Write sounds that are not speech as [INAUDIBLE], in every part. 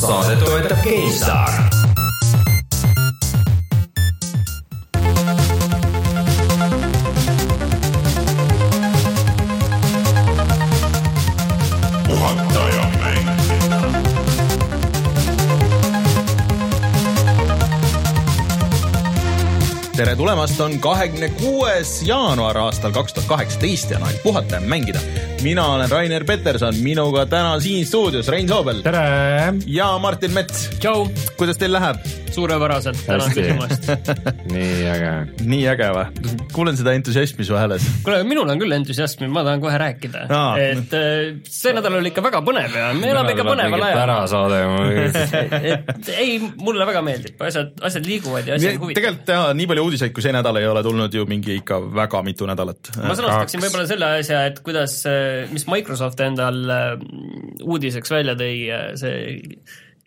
saadet toetab GameStar tere tulemast, on kahekümne kuues jaanuar aastal kaks tuhat kaheksateist ja on aeg puhata ja mängida. Mina olen Rainer Peterson, minuga täna siin stuudios Rein Soobel. tere! ja Martin Mets. kuidas teil läheb? Suurepäraselt, tänan küsimast [LAUGHS] nii äge. nii äge või? kuulen seda entusiasmi su hääles. kuule, minul on küll entusiasmi, ma tahan kohe rääkida Aa. et äh, see nädal oli ikka väga põnev ja me elame ikka põneval ajal. ära saade [LAUGHS] et ei, mulle väga meeldib, asjad, asjad liiguvad ja asjad huvitavad. tegelikult jaa, nii palju uudiseid, kui see nädal ei ole tulnud ju mingi ikka väga mitu nädalat. ma sõnastaksin võib-olla selle asja, et kuidas, mis Microsoft endal äh, uudiseks välja tõi, äh, see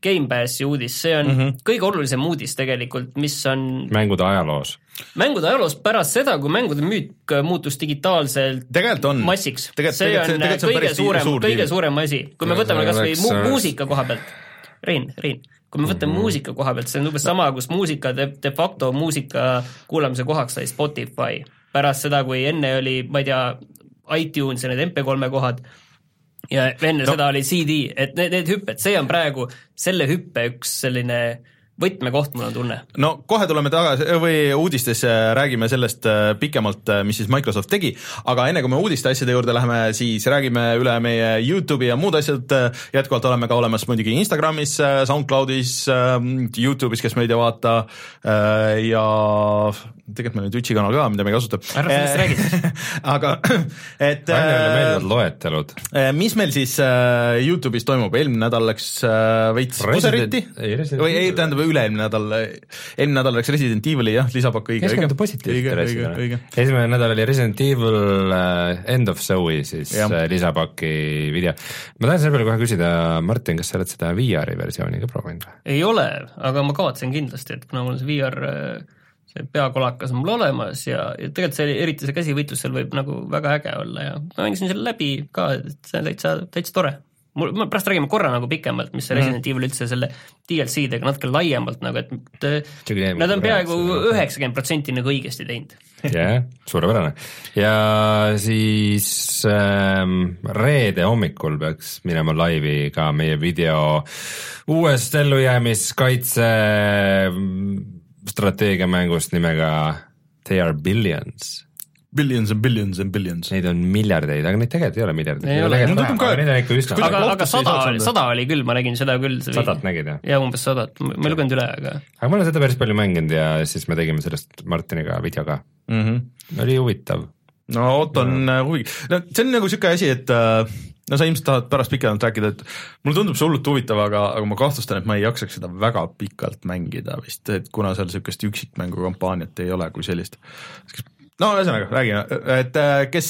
Gamepassi uudis, see on mm -hmm. kõige olulisem uudis tegelikult, mis on mängude ajaloos. mängude ajaloos pärast seda, kui mängude müük muutus digitaalselt tegelikult on. massiks. See on tegelikult see on kõige suurem, suur kõige suurem asi, kui me võtame see kas või mu äh, muusika koha pealt, Rein, Rein, kui me võtame mm -hmm. muusika koha pealt, see on umbes sama, kus muusika de, de facto muusika kuulamise kohaks sai Spotify. pärast seda, kui enne oli, ma ei tea, iTunes ja need MP3-e kohad, ja enne no. seda oli CD, et need, need hüpped, see on praegu selle hüppe üks selline võtmekoht, mul on tunne. no kohe tuleme tagasi või uudistesse räägime sellest äh, pikemalt, äh, mis siis Microsoft tegi, aga enne kui me uudiste asjade juurde läheme, siis räägime üle meie Youtube'i ja muud asjad. jätkuvalt oleme ka olemas muidugi Instagramis, äh, SoundCloudis, Youtube'is, kes meid ei vaata ja tegelikult meil on Twitch'i kanal ka, mida me ei kasuta. ära sellest räägi. [LAUGHS] aga [CLEARS THROAT] et Rainerile meeldivad loetelud. mis meil siis Youtube'is toimub, eelmine nädal läks veits puseriti või ei, tähendab üle-eelmine nädal, eelmine nädal läks Resident Evil'i jah, lisapakk õige, õige. keskendu positiivsetele asjadele. esimene nädal oli Resident Evil uh, End of Zoe siis ja. uh, lisapaki video. ma tahan selle peale kohe küsida, Martin, kas sa oled seda VR-i versiooni ka proovinud või? ei ole, aga ma kavatsen kindlasti, et kuna mul see VR see peakolakas on mul olemas ja, ja tegelikult see, eriti see käsivõitlus seal võib nagu väga äge olla ja ma mängisin selle läbi ka, et see on täitsa, täitsa tore mul, me pärast räägime korra nagu pikemalt, mis see Resident mm. Evil üldse selle DLC-dega natuke laiemalt nagu, et nad on peaaegu üheksakümmend protsenti nagu õigesti teinud. [LAUGHS] jah, suurepärane. ja siis ähm, reede hommikul peaks minema laivi ka meie video uuest ellujäämiskaitse strateegiamängust nimega They are billions Billions and billions and billions. Neid on miljardeid, aga neid tegelikult ei ole miljardeid. ei ole, neid on ikka üsna. aga, aga sada oli, sada oli küll, ma nägin seda küll. sadat nägid jah? jaa, umbes sadat, ma ei lugenud üle, aga. aga ma olen seda päris palju mänginud ja siis me tegime sellest Martiniga video ka mm. -hmm. oli huvitav. no ootan no. huvi, no see on nagu niisugune asi, et äh, no sa ilmselt tahad pärast pikemalt rääkida, et mulle tundub see hullult huvitav, aga, aga ma kahtlustan, et ma ei jaksaks seda väga pikalt mängida vist, et kuna seal niisugust üksikmängu kampaaniat ei ole kui sellist no ühesõnaga, räägime, et kes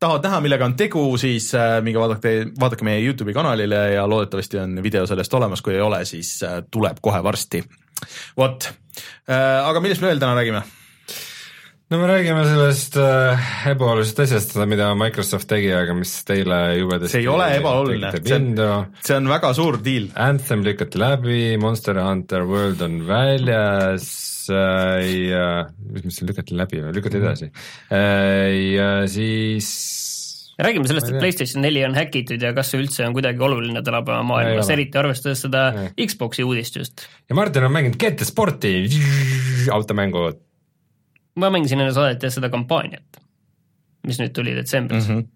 tahavad näha, millega on tegu, siis minge vaadake, vaadake meie Youtube'i kanalile ja loodetavasti on video sellest olemas, kui ei ole, siis tuleb kohe varsti. vot, aga millest me veel täna räägime? No me räägime sellest äh, ebaolulisest asjast, mida Microsoft tegi, aga mis teile jubedasti see ei ole ebaoluline, see on, see on väga suur deal. Anthem lükati läbi, Monster Hunter World on väljas äh, ja mis, mis lükati läbi või? Lükati edasi. Äh, ja siis räägime sellest, et PlayStation neli on häkitud ja kas see üldse on kuidagi oluline tänapäeva maailmas, eriti arvestades seda ja. Xbox'i uudist just. ja Martin on mänginud GT Sporti. Automängu ma mängisin enne saadet jah seda kampaaniat, mis nüüd tuli detsembris mm. -hmm.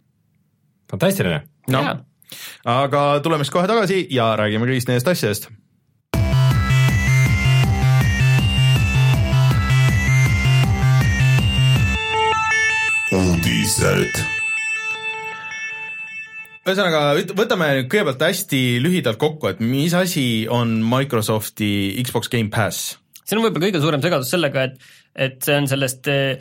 fantastiline. noh, aga tuleme siis kohe tagasi ja räägime kõigist nendest asjadest. uudised ühesõnaga, võtame nüüd kõigepealt hästi lühidalt kokku, et mis asi on Microsofti Xbox Gamepass? siin on võib-olla kõige suurem segadus sellega, et, et see on sellest äh,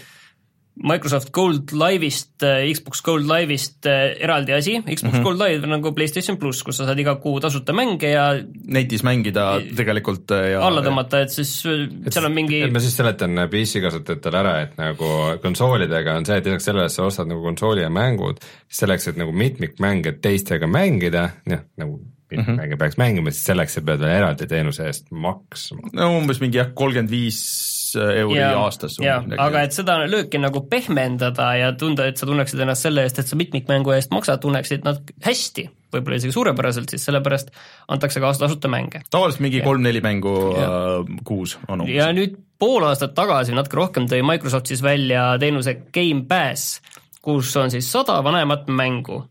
Microsoft Gold Live'ist, äh, Xbox Gold Live'ist äh, eraldi asi, Xbox mm -hmm. Gold Live on nagu PlayStation pluss, kus sa saad iga kuu tasuta mänge ja netis mängida tegelikult ja alla tõmmata, et siis et, seal on mingi et ma siis seletan PC kasutajatele ära, et nagu konsoolidega on see, et lisaks sellele, et sa ostad nagu konsooli ja mängud, selleks, et nagu mitmikmänge teistega mängida, noh, nagu mm -hmm. mänge peaks mängima, siis selleks sa pead veel eraldi teenuse eest maksma. no umbes mingi jah, kolmkümmend viis euri ja, aastas. aga et seda lööki nagu pehmendada ja tunda, et sa tunneksid ennast selle eest, et sa mitmikmängu eest maksad, tunneksid nad hästi, võib-olla isegi suurepäraselt, siis sellepärast antakse kaasa tasuta mänge. tavaliselt mingi kolm-neli mängu ja. Äh, kuus on umbes. ja nüüd pool aastat tagasi, natuke rohkem, tõi Microsoft siis välja teenuse Gamepass, kus on siis sada vanemat mängu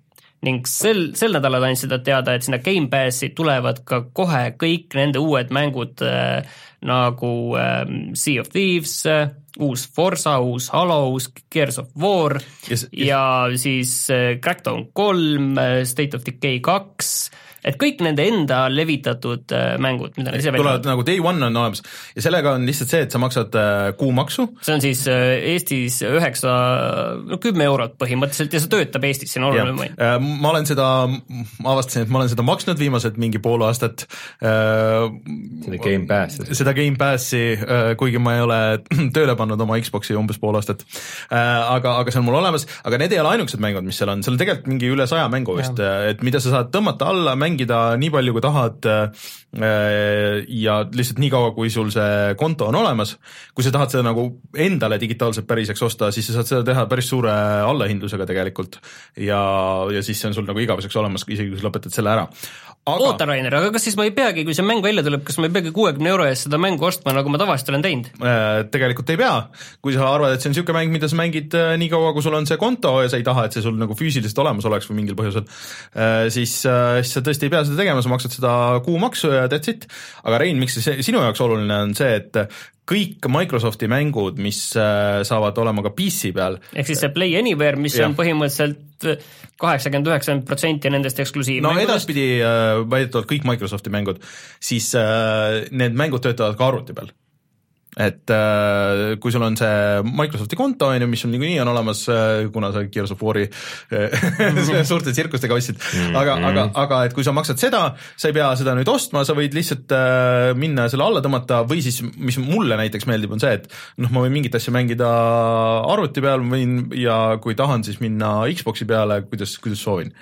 ning sel, sel nädalal andsid nad teada, et sinna Gamepassi tulevad ka kohe kõik nende uued mängud äh, nagu äh, Sea of Thieves äh,, uus Forsa, uus Halo, uus Gears of War yes, yes. ja siis äh, Crackdown kolm, äh, State of Decay kaks et kõik nende enda levitatud äh, mängud, mida nad ise tulevad nagu day one on olemas ja sellega on lihtsalt see, et sa maksad äh, kuumaksu. see on siis äh, Eestis üheksa, no kümme eurot põhimõtteliselt ja see töötab Eestis, see on oluline point. ma olen seda, ma avastasin, et ma olen seda maksnud viimased mingi pool aastat. seda Gamepassi. seda Gamepassi, kuigi ma ei ole [CLEARS THROAT] tööle pannud oma Xbox'i umbes pool aastat. aga, aga see on mul olemas, aga need ei ole ainukesed mängud, mis seal on, seal on tegelikult mingi üle saja mängu vist, et mida sa saad tõmmata alla, mängida nii palju, kui tahad äh, ja lihtsalt nii kaua, kui sul see konto on olemas. kui sa tahad seda nagu endale digitaalselt päriseks osta, siis sa saad seda teha päris suure allahindlusega tegelikult ja, ja siis see on sul nagu igaveseks olemas, isegi kui sa lõpetad selle ära aga... oota, Rainer, aga kas siis ma ei peagi, kui see mäng välja tuleb, kas ma ei peagi kuuekümne euro eest seda mängu ostma, nagu ma tavaliselt olen teinud äh,? Tegelikult ei pea, kui sa arvad, et see on niisugune mäng, mida sa mängid äh, nii kaua, kui sul on see konto ja sa ei taha, et see sul nagu füüsiliselt olemas oleks või mingil põhjusel äh,, siis äh,, siis sa tõesti ei pea seda tegema, sa maksad seda kuumaksu ja that's it. aga Rein, miks see sinu jaoks oluline on see, et kõik Microsofti mängud, mis äh, saavad olema ka PC peal. ehk siis see Play Anywhere, mis ja. on põhimõtteliselt kaheksakümmend, üheksakümmend protsenti nendest eksklusiivmängudest. no edaspidi äh, väidetavalt kõik Microsofti mängud, siis äh, need mängud töötavad ka arvuti peal et äh, kui sul on see Microsofti konto, on ju, mis sul niikuinii on olemas äh,, kuna sa Gears of War'i äh, [LAUGHS] [LAUGHS] suurte tsirkustega ostsid mm, -hmm. aga, aga, aga et kui sa maksad seda, sa ei pea seda nüüd ostma, sa võid lihtsalt äh, minna selle alla tõmmata või siis, mis mulle näiteks meeldib, on see, et noh, ma võin mingit asja mängida arvuti peal, ma võin ja kui tahan, siis minna Xbox'i peale, kuidas, kuidas soovin.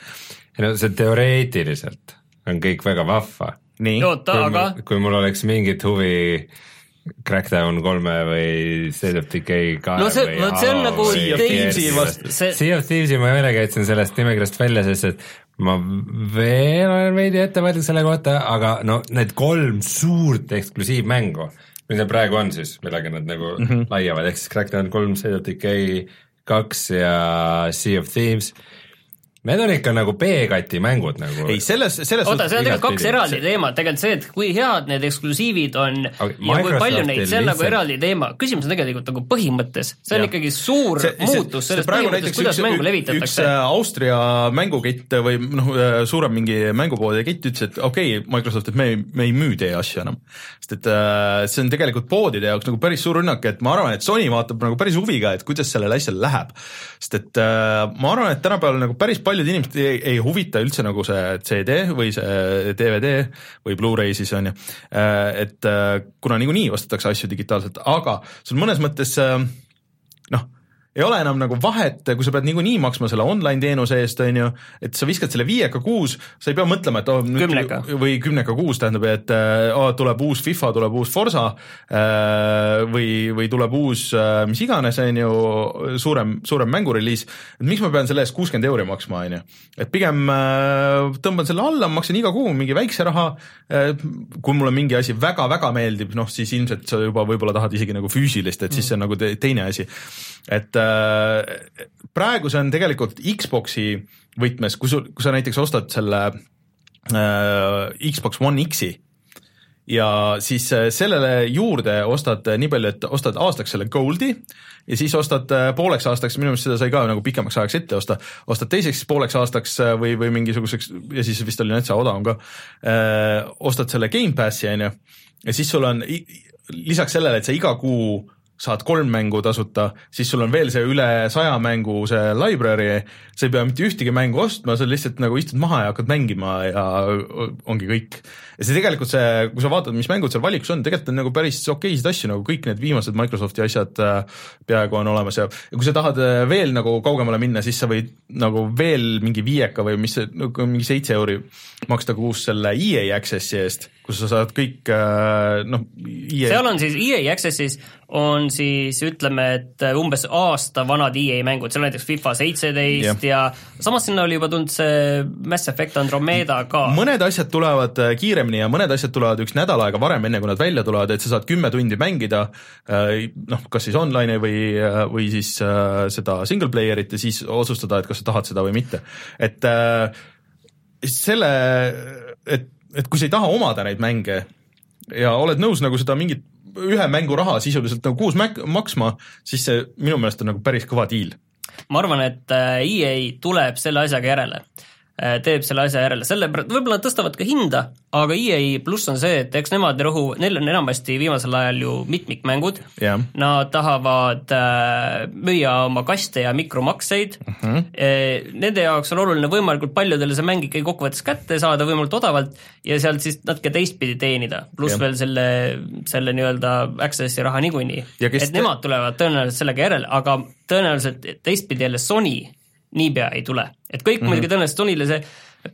no see teoreetiliselt on kõik väga vahva. oota, aga kui mul oleks mingit huvi Crackdown kolme või State of Decay kahe no see, vot see on nagu Sea of Thieves'i vastu, Sea of Thieves'i ma jälle käitsin sellest nimekirjast välja, sest et ma veel olen veidi ettevaatlik selle kohta, aga no need kolm suurt eksklusiivmängu, mis neil praegu on siis, millega nad nagu mm -hmm. laiavad, ehk siis Crackdown kolm, State of Decay kaks ja Sea of Thieves Need on ikka nagu B-kati mängud nagu. ei, selles, selles oota, see on tegelikult kaks eraldi teemat, tegelikult see, et kui head need eksklusiivid on okay, ja kui palju neid, see on nagu eraldi teema. küsimus on tegelikult nagu põhimõttes, see on ja. ikkagi suur see, muutus sellest põhimõttest, kuidas üks, mängu levitatakse. üks äh, Austria mängukett või noh, äh, suurem mingi mängupoodi kett ütles, et okei okay,, Microsoft, et me ei, me ei müü teie asju enam. sest et äh, see on tegelikult poodide jaoks nagu päris suur rünnak, et ma arvan, et Sony vaatab nagu päris huviga, et kuidas sellel asjal läheb. sest et äh, ma arvan, et tänapäeval nagu päris palju paljud inimesed ei, ei huvita üldse nagu see CD või see DVD või Blu-ray siis on ju, äh, et äh, kuna niikuinii ostetakse asju digitaalselt, aga see on mõnes mõttes äh, ei ole enam nagu vahet, kui sa pead niikuinii maksma selle online teenuse eest, on ju, et sa viskad selle viieka kuus, sa ei pea mõtlema, et oh, kümneka. või kümneka kuus tähendab, et oh, tuleb uus FIFA, tuleb uus Forsa äh, või, või tuleb uus mis iganes, on ju, suurem, suurem mängureliis, et miks ma pean selle eest kuuskümmend euri maksma, on ju. et pigem tõmban selle alla, maksan iga kuu mingi väikse raha, kui mulle mingi asi väga-väga meeldib, noh siis ilmselt sa juba võib-olla tahad isegi nagu füüsilist, et siis see on nagu teine asi et äh, praegu see on tegelikult Xbox'i võtmes, kui sul, kui sa näiteks ostad selle äh, Xbox One X-i ja siis äh, sellele juurde ostad nii palju, et ostad aastaks selle Goldi ja siis ostad äh, pooleks aastaks, minu meelest seda sai ka nagu pikemaks ajaks ette osta, ostad teiseks pooleks aastaks äh, või, või mingisuguseks ja siis vist oli täitsa odavam ka, ostad selle Gamepassi, on ju, ja siis sul on lisaks sellele, et sa iga kuu saad kolm mängu tasuta, siis sul on veel see üle saja mängu see library, sa ei pea mitte ühtegi mängu ostma, sa lihtsalt nagu istud maha ja hakkad mängima ja ongi kõik. ja see tegelikult see, kui sa vaatad, mis mängud seal valikus on, tegelikult on nagu päris okeisid asju, nagu kõik need viimased Microsofti asjad äh, peaaegu on olemas ja, ja kui sa tahad äh, veel nagu kaugemale minna, siis sa võid nagu veel mingi viieka või mis see, nagu mingi seitse euri maksta kuus selle EA Access'i eest, kus sa saad kõik äh, noh EA... seal on siis EA Access'is on siis ütleme, et umbes aasta vanad EA mängud, seal näiteks FIFA seitseteist ja samas sinna oli juba tulnud see Mass Effect Andromeda ka. mõned asjad tulevad äh, kiiremini ja mõned asjad tulevad üks nädal aega varem, enne kui nad välja tulevad, et sa saad kümme tundi mängida äh, noh, kas siis online'i või, äh, või siis seda single player'it ja siis otsustada, et kas sa tahad seda või mitte. et selle, et, et kui sa ei taha omada neid mänge ja oled nõus nagu seda mingit ühe mängu raha sisuliselt nagu kuus mäk-, maksma, siis see minu meelest on nagu päris kõva diil. ma arvan, et äh, EA tuleb selle asjaga järele teeb selle asja järele, sellepärast, võib-olla nad tõstavad ka hinda, aga EA pluss on see, et eks nemad rõhu, neil on enamasti viimasel ajal ju mitmikmängud yeah., nad tahavad äh, müüa oma kaste ja mikromakseid uh, -huh. e, nende jaoks on oluline võimalikult paljudele see mäng ikkagi kokkuvõttes kätte saada võimalikult odavalt ja sealt siis natuke teistpidi teenida, pluss yeah. veel selle, selle nii-öelda access'i raha niikuinii. et te... nemad tulevad tõenäoliselt sellega järele, aga tõenäoliselt teistpidi jälle Sony niipea ei tule. et kõik mm -hmm. muidugi tõenäoliselt Sonyle see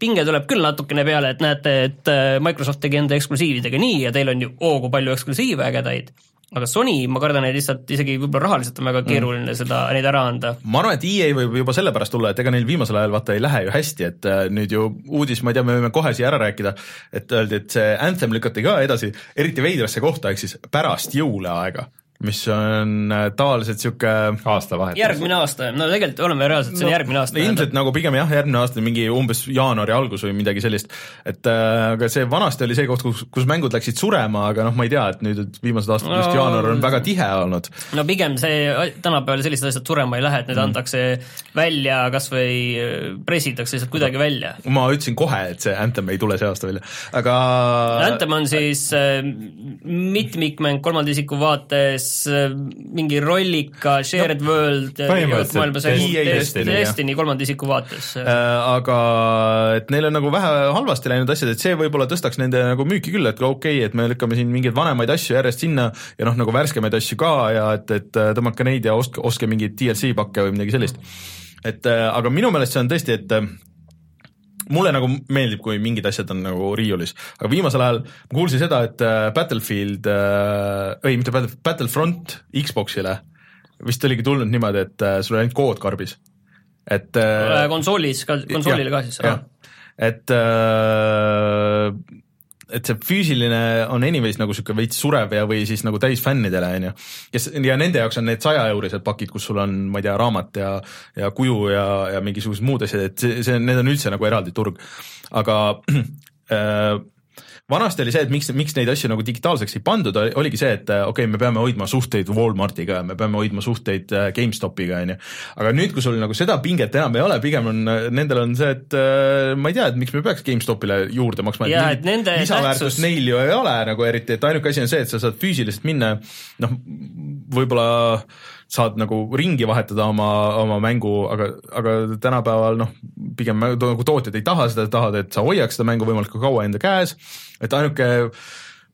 pinge tuleb küll natukene peale, et näete, et äh, Microsoft tegi enda eksklusiividega nii ja teil on ju oo kui palju eksklusiive ägedaid, aga Sony, ma kardan, et lihtsalt isegi võib-olla rahaliselt on väga mhm. keeruline mm. seda, neid ära anda. ma arvan, et EA võib juba sellepärast tulla, et ega neil viimasel ajal vaata ei lähe ju hästi, et äh, nüüd ju uudis, ma ei tea, me võime kohe siia ära rääkida, et öeldi, et see Anthem lükati ka edasi, eriti veidrasse kohta, ehk siis pärast jõuleaega mis on äh, tavaliselt niisugune aastavahetus. järgmine aasta, no tegelikult oleme reaalselt, see on no, järgmine aasta. ilmselt nagu pigem jah, järgmine aasta mingi umbes jaanuari algus või midagi sellist, et äh, aga see vanasti oli see koht, kus, kus mängud läksid surema, aga noh, ma ei tea, et nüüd, et viimased aastad no, just jaanuar on väga tihe olnud. no pigem see, tänapäeval sellised asjad surema ei lähe, et need mm. antakse välja kas või äh, pressitakse lihtsalt kuidagi välja. ma ütlesin kohe, et see Anthem ei tule see aasta välja, aga Anthem on siis äh, mitmikmäng kolmanda isiku vaates Äh, mingi rollika, shared no, world, Destiny, Destiny kolmanda isiku vaates. Äh, aga et neil on nagu vähe halvasti läinud asjad, et see võib-olla tõstaks nende nagu müüki küll, et okei okay,, et me lükkame siin mingeid vanemaid asju järjest sinna ja noh, nagu värskemaid asju ka ja et, et äh, tõmmake neid ja ostke, ostke mingeid DLC pakke või midagi sellist. et aga minu meelest see on tõesti, et mulle nagu meeldib, kui mingid asjad on nagu riiulis, aga viimasel ajal ma kuulsin seda, et äh, Battlefield äh,, ei mitte Battlefield, Battlefront Xbox'ile vist oligi tulnud niimoodi, et äh, sul oli ainult kood karbis, et äh, konsoolis ka, konsoolile ka siis? et äh, et see füüsiline on anyways nagu sihuke veits surev ja, või siis nagu täis fännidele, on ju. kes ja nende jaoks on need sajaeurised pakid, kus sul on, ma ei tea, raamat ja, ja kuju ja, ja mingisugused muud asjad, et see, see, need on üldse nagu eraldi turg. aga [CLEARS THROAT] äh, vanasti oli see, et miks, miks neid asju nagu digitaalseks ei pandud, oligi see, et okei okay,, me peame hoidma suhteid Walmartiga ja me peame hoidma suhteid äh, GameStopiga, on ju. aga nüüd, kui sul nagu seda pinget enam ei ole, pigem on, nendel on see, et äh, ma ei tea, et miks me peaks GameStopile juurde maksma, et lisaväärtust tähtsus... neil ju ei ole nagu eriti, et ainuke asi on see, et sa saad füüsiliselt minna noh, võib-olla saad nagu ringi vahetada oma, oma mängu, aga, aga tänapäeval noh, pigem nagu tootjad ei taha seda, tahavad, et sa hoiaks seda mängu võimalikult kaua enda käes, et ainuke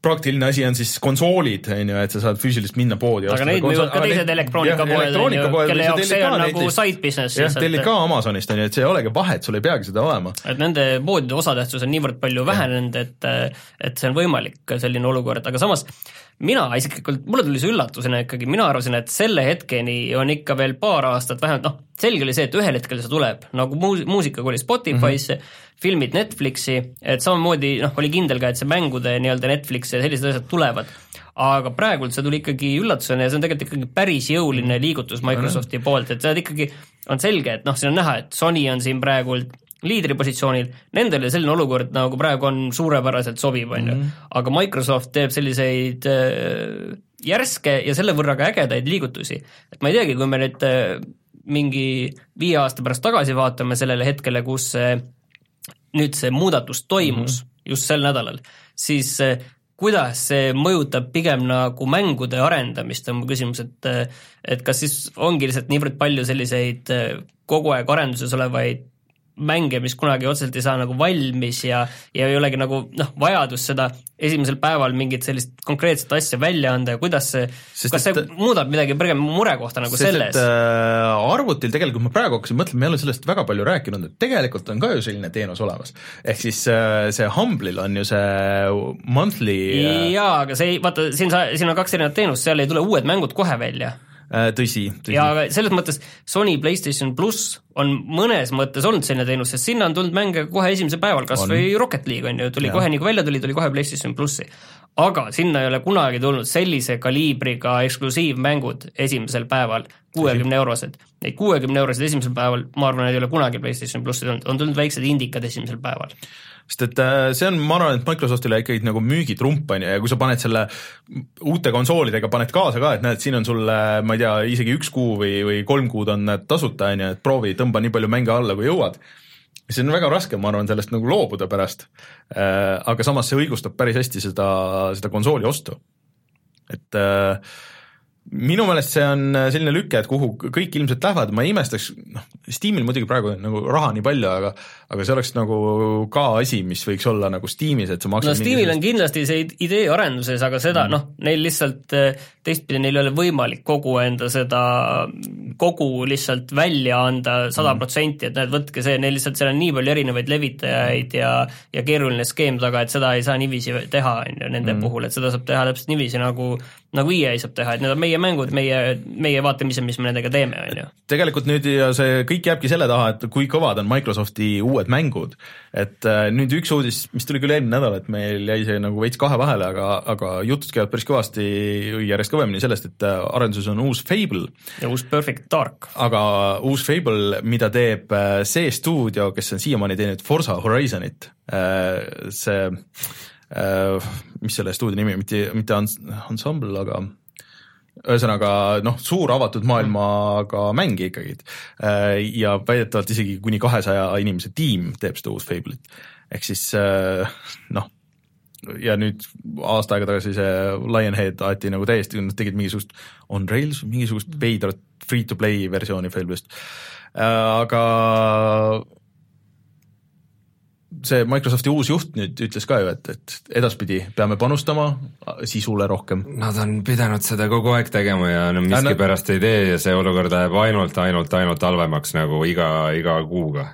praktiline asi on siis konsoolid, on ju, et sa saad füüsiliselt minna poodi aga neid müüvad ka teised elektroonikapoed, on ju, kelle jaoks see on nagu side business. jah, tellid ka Amazonist, on ju, et see ei olegi vahet, sul ei peagi seda olema. et nende poodide osatähtsus on niivõrd palju vähenenud, et et see on võimalik, selline olukord, aga samas mina isiklikult, mulle tuli see üllatusena ikkagi, mina arvasin, et selle hetkeni on ikka veel paar aastat vähemalt, noh, selge oli see, et ühel hetkel see tuleb, nagu muus-, muusika koli Spotify'sse mm, -hmm. filmid Netflixi, et samamoodi noh, oli kindel ka, et see mängude nii-öelda Netflix ja sellised asjad tulevad. aga praegult see tuli ikkagi üllatusena ja see on tegelikult ikkagi päris jõuline liigutus Microsofti poolt, et see on ikkagi, on selge, et noh, siin on näha, et Sony on siin praegult liidripositsioonil, nendele selline olukord nagu praegu on suurepäraselt sobiv, on ju, mhm. aga Microsoft teeb selliseid äh, järske ja selle võrra ka ägedaid liigutusi. et ma ei teagi, kui me nüüd äh, mingi viie aasta pärast tagasi vaatame sellele hetkele, kus see nüüd see muudatus toimus mm -hmm. just sel nädalal, siis äh, kuidas see mõjutab pigem nagu mängude arendamist, on mu küsimus, et et kas siis ongi lihtsalt niivõrd palju selliseid kogu aeg arenduses olevaid mänge, mis kunagi otseselt ei saa nagu valmis ja, ja ei olegi nagu noh, vajadust seda esimesel päeval mingit sellist konkreetset asja välja anda ja kuidas see, kas see et, muudab midagi pigem murekohta nagu sest, selles? Äh, arvutil tegelikult ma praegu hakkasin mõtlema, me ei ole sellest väga palju rääkinud, et tegelikult on ka ju selline teenus olemas. ehk siis äh, see Humble'il on ju see monthly äh, jaa, aga see ei, vaata, siin sa, siin on kaks erinevat teenust, seal ei tule uued mängud kohe välja Äh, tõsi, tõsi. ja selles mõttes Sony PlayStation pluss on mõnes mõttes olnud selline teenus, sest sinna on tulnud mänge kohe esimesel päeval, kas on. või Rocket League on ju, tuli ja. kohe nii kui välja tuli, tuli kohe PlayStation plussi. aga sinna ei ole kunagi tulnud sellise kaliibriga eksklusiivmängud esimesel päeval, kuuekümne eurosed. Neid kuuekümne euroseid esimesel päeval, ma arvan, ei ole kunagi PlayStation plussi tulnud, on tulnud väiksed indikad esimesel päeval sest et äh, see on, ma arvan, et Microsoftile ikkagi nagu müügitrump on ju, ja kui sa paned selle uute konsoolidega, paned kaasa ka, et näed, siin on sulle, ma ei tea, isegi üks kuu või, või kolm kuud on need tasuta, on ju, et proovi, tõmba nii palju mänge alla, kui jõuad. see on väga raske, ma arvan, sellest nagu loobuda pärast. Äh, aga samas see õigustab päris hästi seda, seda konsooli ostu. et äh, minu meelest see on äh, selline lüke, et kuhu kõik ilmselt lähevad, ma ei imestaks, noh, Steamil muidugi praegu on nagu raha nii palju, aga aga see oleks nagu ka asi, mis võiks olla nagu Steamis, et sa maksad no Steamil on kindlasti see idee arenduses, aga seda mm. noh, neil lihtsalt äh, teistpidi, neil ei ole võimalik kogu enda seda, kogu lihtsalt välja anda sada mm. protsenti, et näed, võtke see, neil lihtsalt seal on nii palju erinevaid levitajaid ja ja keeruline skeem taga, et seda ei saa niiviisi teha, on ju, nende mm. puhul, et seda saab teha täpselt niiviisi, nagu nagu EA saab teha, et need on meie mängud, meie, meie vaatame ise, mis me nendega teeme, on ju. tegelikult nüüd ja see kõik jääbki selle taha, et kui kõvad on Microsofti uued mängud, et äh, nüüd üks uudis, mis tuli küll eelmine nädal, et meil jäi see nagu veits kahe vahele, aga, aga jutud käivad päris kõvasti järjest kõvemini sellest, et äh, arenduses on uus Fable. ja uus Perfect Dark. aga uus Fable, mida teeb äh, see stuudio, kes on siiamaani teinud Forsa Horizonit, see Äh, mis selle stuudio nimi, mitte, mitte ansambel, aga ühesõnaga noh, suur avatud maailmaga mäng ikkagi. Ja väidetavalt isegi kuni kahesaja inimese tiim teeb seda uus Fable'it. ehk siis noh, ja nüüd aasta aega tagasi see Lionhead aeti nagu täiesti, nad tegid mingisugust on rails, mingisugust veidrat free to play versiooni Fable'ist. aga see Microsofti uus juht nüüd ütles ka ju, et, et edaspidi peame panustama sisule rohkem. Nad on pidanud seda kogu aeg tegema ja no miskipärast ei tee ja see olukord läheb ainult, ainult, ainult halvemaks nagu iga, iga kuuga.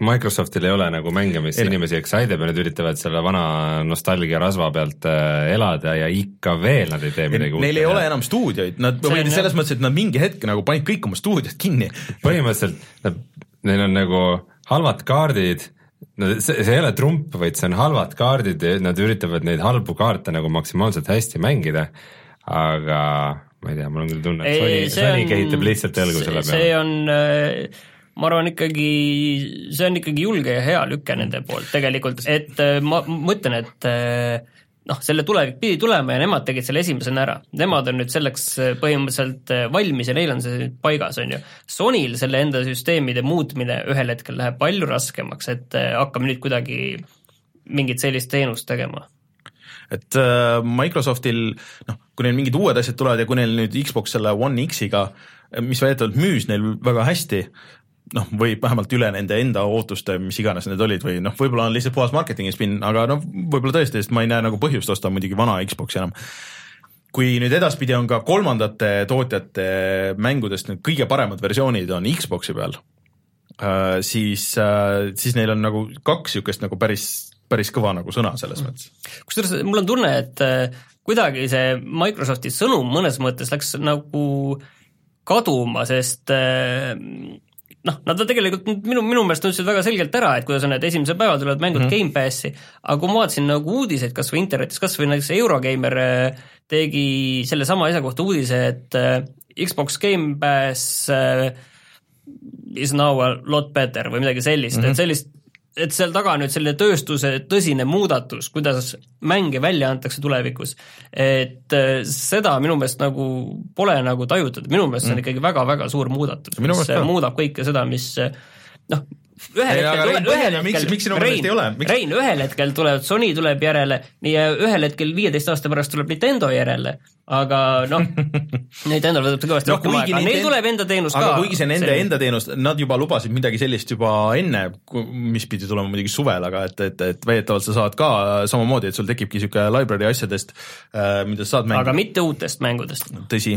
Microsoftil ei ole nagu mänge, mis ei, inimesi excite ib ja nad üritavad selle vana nostalgia rasva pealt elada ja ikka veel nad ei tee midagi uut. Neil ei ole enam stuudioid, nad, selles mõttes, et nad mingi hetk nagu panid kõik oma stuudiod kinni. põhimõtteliselt neil on nagu halvad kaardid, no see, see ei ole trump, vaid see on halvad kaardid ja nad üritavad neid halbu kaarte nagu maksimaalselt hästi mängida, aga ma ei tea, mul on küll tunne, et Sony, Sony kehitab lihtsalt õlgu selle peale. see on äh, ma arvan ikkagi, see on ikkagi julge ja hea lüke nende poolt tegelikult, et äh, ma mõtlen, et äh, noh, selle tulevik pidi tulema ja nemad tegid selle esimesena ära. Nemad on nüüd selleks äh, põhimõtteliselt äh, valmis ja neil on see nüüd paigas, on ju. Sonil selle enda süsteemide muutmine ühel hetkel läheb palju raskemaks, et äh, hakkame nüüd kuidagi mingit sellist teenust tegema et äh, Microsoftil noh, kui neil mingid uued asjad tulevad ja kui neil nüüd Xbox selle One X-iga, mis väidetavalt müüs neil väga hästi, noh, või vähemalt üle nende enda ootuste, mis iganes need olid või noh, võib-olla on lihtsalt puhas marketingi spinn, aga noh, võib-olla tõesti, sest ma ei näe nagu põhjust osta muidugi vana Xbox'i enam. kui nüüd edaspidi on ka kolmandate tootjate mängudest need kõige paremad versioonid on Xbox'i peal, äh, siis, äh, siis neil on nagu kaks niisugust nagu päris, päris kõva nagu sõna selles mõttes. kusjuures mul on tunne, et äh, kuidagi see Microsofti sõnum mõnes mõttes läks nagu kaduma, sest noh, nad on tegelikult minu, minu meelest ütlesid väga selgelt ära, et kuidas on need esimesel päeval tulevad mängud mm -hmm. Gamepassi, aga kui ma vaatasin nagu uudiseid kas või internetis, kas või näiteks Eurogeimer äh, tegi sellesama asja kohta uudise, et äh, Xbox Gamepass äh, is now a lot better või midagi sellist mm, -hmm. et sellist et seal taga on nüüd selline tööstuse tõsine muudatus, kuidas mänge välja antakse tulevikus, et äh, seda minu meelest nagu pole nagu tajutud, minu meelest see on mm. ikkagi väga-väga suur muudatus, mis muudab kõike seda, mis noh, ühel Ei, aga hetkel tuleb, ühel põhjenda, miks- hetkel, miks sinu meelest ei ole? Miks- Rein, ühel hetkel tuleb Sony tuleb järele ja ühel hetkel viieteist aasta pärast tuleb Nintendo järele, aga noh, [LAUGHS] Nintendo'l võtab see kõvasti No rohkem aega, neil tuleb enda teenus aga ka. kuigi see nende enda teenus, nad juba lubasid midagi sellist juba enne, mis pidi tulema muidugi suvel, aga et, et, et väidetavalt sa saad ka samamoodi, et sul tekibki niisugune library asjadest, mida sa saad aga mängida. mitte uutest mängudest, tõsi,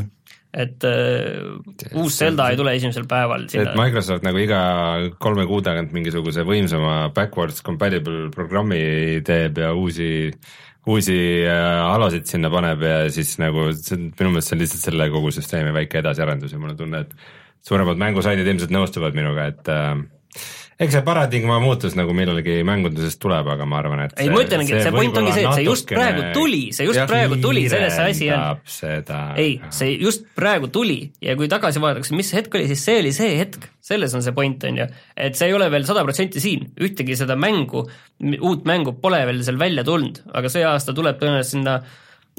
et uh, uus Zelda ei tule esimesel päeval et. Microsoft nagu iga kolme kuu tagant mingisuguse võimsama backwards compatible programmi teeb ja uusi uusi äh, alasid sinna paneb ja siis nagu see on minu meelest see on lihtsalt selle kogu süsteemi väike edasiarendus ja mul on tunne, et suuremad mängusaidid ilmselt nõustuvad minuga, et äh, eks see paradigma muutus nagu millalgi mängundusest tuleb, aga ma arvan, et ei, ma ütlengi, et see point ongi see, et see just praegu tuli, see just praegu tuli, selles see asi on. ei, see just praegu tuli ja kui tagasi vaadatakse, mis hetk oli, siis see oli see hetk, selles on see point, on ju. et see ei ole veel sada protsenti siin, ühtegi seda mängu, uut mängu pole veel seal välja tulnud, aga see aasta tuleb tõenäoliselt sinna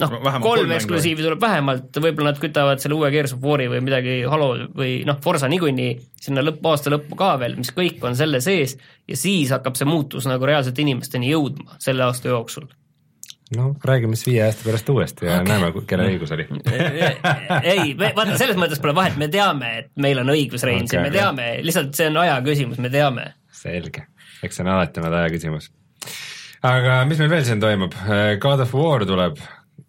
noh kolm eksklusiivi tuleb vähemalt, võib-olla nad kütavad selle uue Gears of War'i või midagi Halo või noh, Forsa niikuinii sinna lõpp, aasta lõppu ka veel, mis kõik on selle sees ja siis hakkab see muutus nagu reaalselt inimesteni jõudma selle aasta jooksul no räägime siis viie aasta pärast uuesti ja okay. näeme, kelle õigus oli. [LAUGHS] ei, vaata selles mõttes pole vahet, me teame, et meil on õigus, Rein okay,, me teame, lihtsalt see on aja küsimus, me teame. selge, eks see on alati olnud aja küsimus. aga mis meil veel siin toimub, God of War tuleb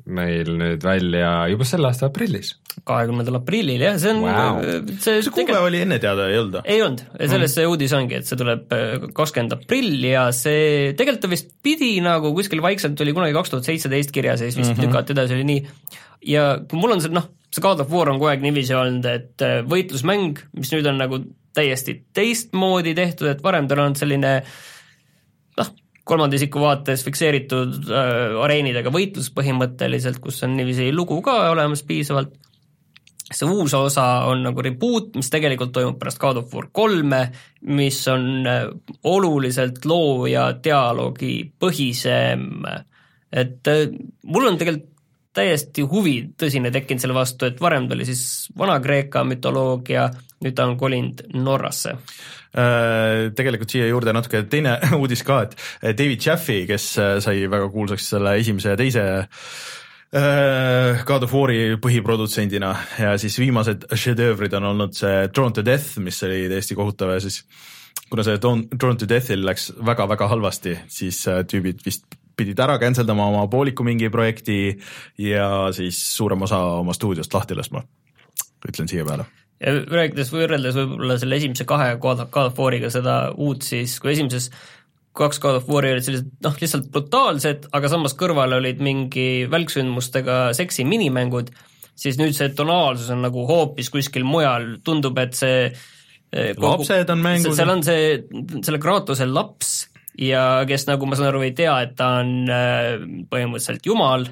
meil nüüd välja juba selle aasta aprillis. kahekümnendal aprillil jah, see on Vau. see see kuupäev oli enne teada, ei olnud või? ei olnud, selles see uudis ongi, et see tuleb äh, kakskümmend aprill ja see tegelikult ta vist pidi nagu kuskil vaikselt oli kunagi kaks tuhat seitseteist kirjas ja siis vist mm -hmm. lükati edasi, oli nii. ja kui mul on see noh, see God of War on kogu aeg niiviisi olnud, et äh, võitlusmäng, mis nüüd on nagu täiesti teistmoodi tehtud, et varem tal on olnud selline noh, kolmanda isiku vaates fikseeritud äh, areenidega võitlus põhimõtteliselt, kus on niiviisi lugu ka olemas piisavalt. See uus osa on nagu reboot, mis tegelikult toimub pärast God of War kolme, mis on äh, oluliselt loo- ja dialoogipõhisem, et äh, mul on tegelikult täiesti huvi tõsine tekkinud selle vastu, et varem ta oli siis Vana-Kreeka mütoloogia, nüüd ta on kolinud Norrasse. Äh, tegelikult siia juurde natuke teine [LAUGHS] uudis ka, et David Jaffe, kes äh, sai väga kuulsaks selle esimese ja teise äh, God of War'i põhiprodutsendina ja siis viimased šedöövrid on olnud see Drawn to Death, mis oli täiesti kohutav ja siis kuna see Drawn to Death'il läks väga-väga halvasti, siis tüübid vist pidid ära cancel dama oma pooliku mingi projekti ja siis suurem osa oma stuudiost lahti laskma, ütlen siia peale. Ja rääkides, võrreldes võib-olla selle esimese kahe God of War'iga seda uut, siis kui esimeses kaks God of War'i olid sellised noh, lihtsalt brutaalsed, aga samas kõrval olid mingi välksündmustega seksi minimängud, siis nüüd see tonaalsus on nagu hoopis kuskil mujal, tundub, et see eh, Lapsed on mängus. seal on see, selle Kratose laps ja kes nagu ma saan aru, ei tea, et ta on äh, põhimõtteliselt jumal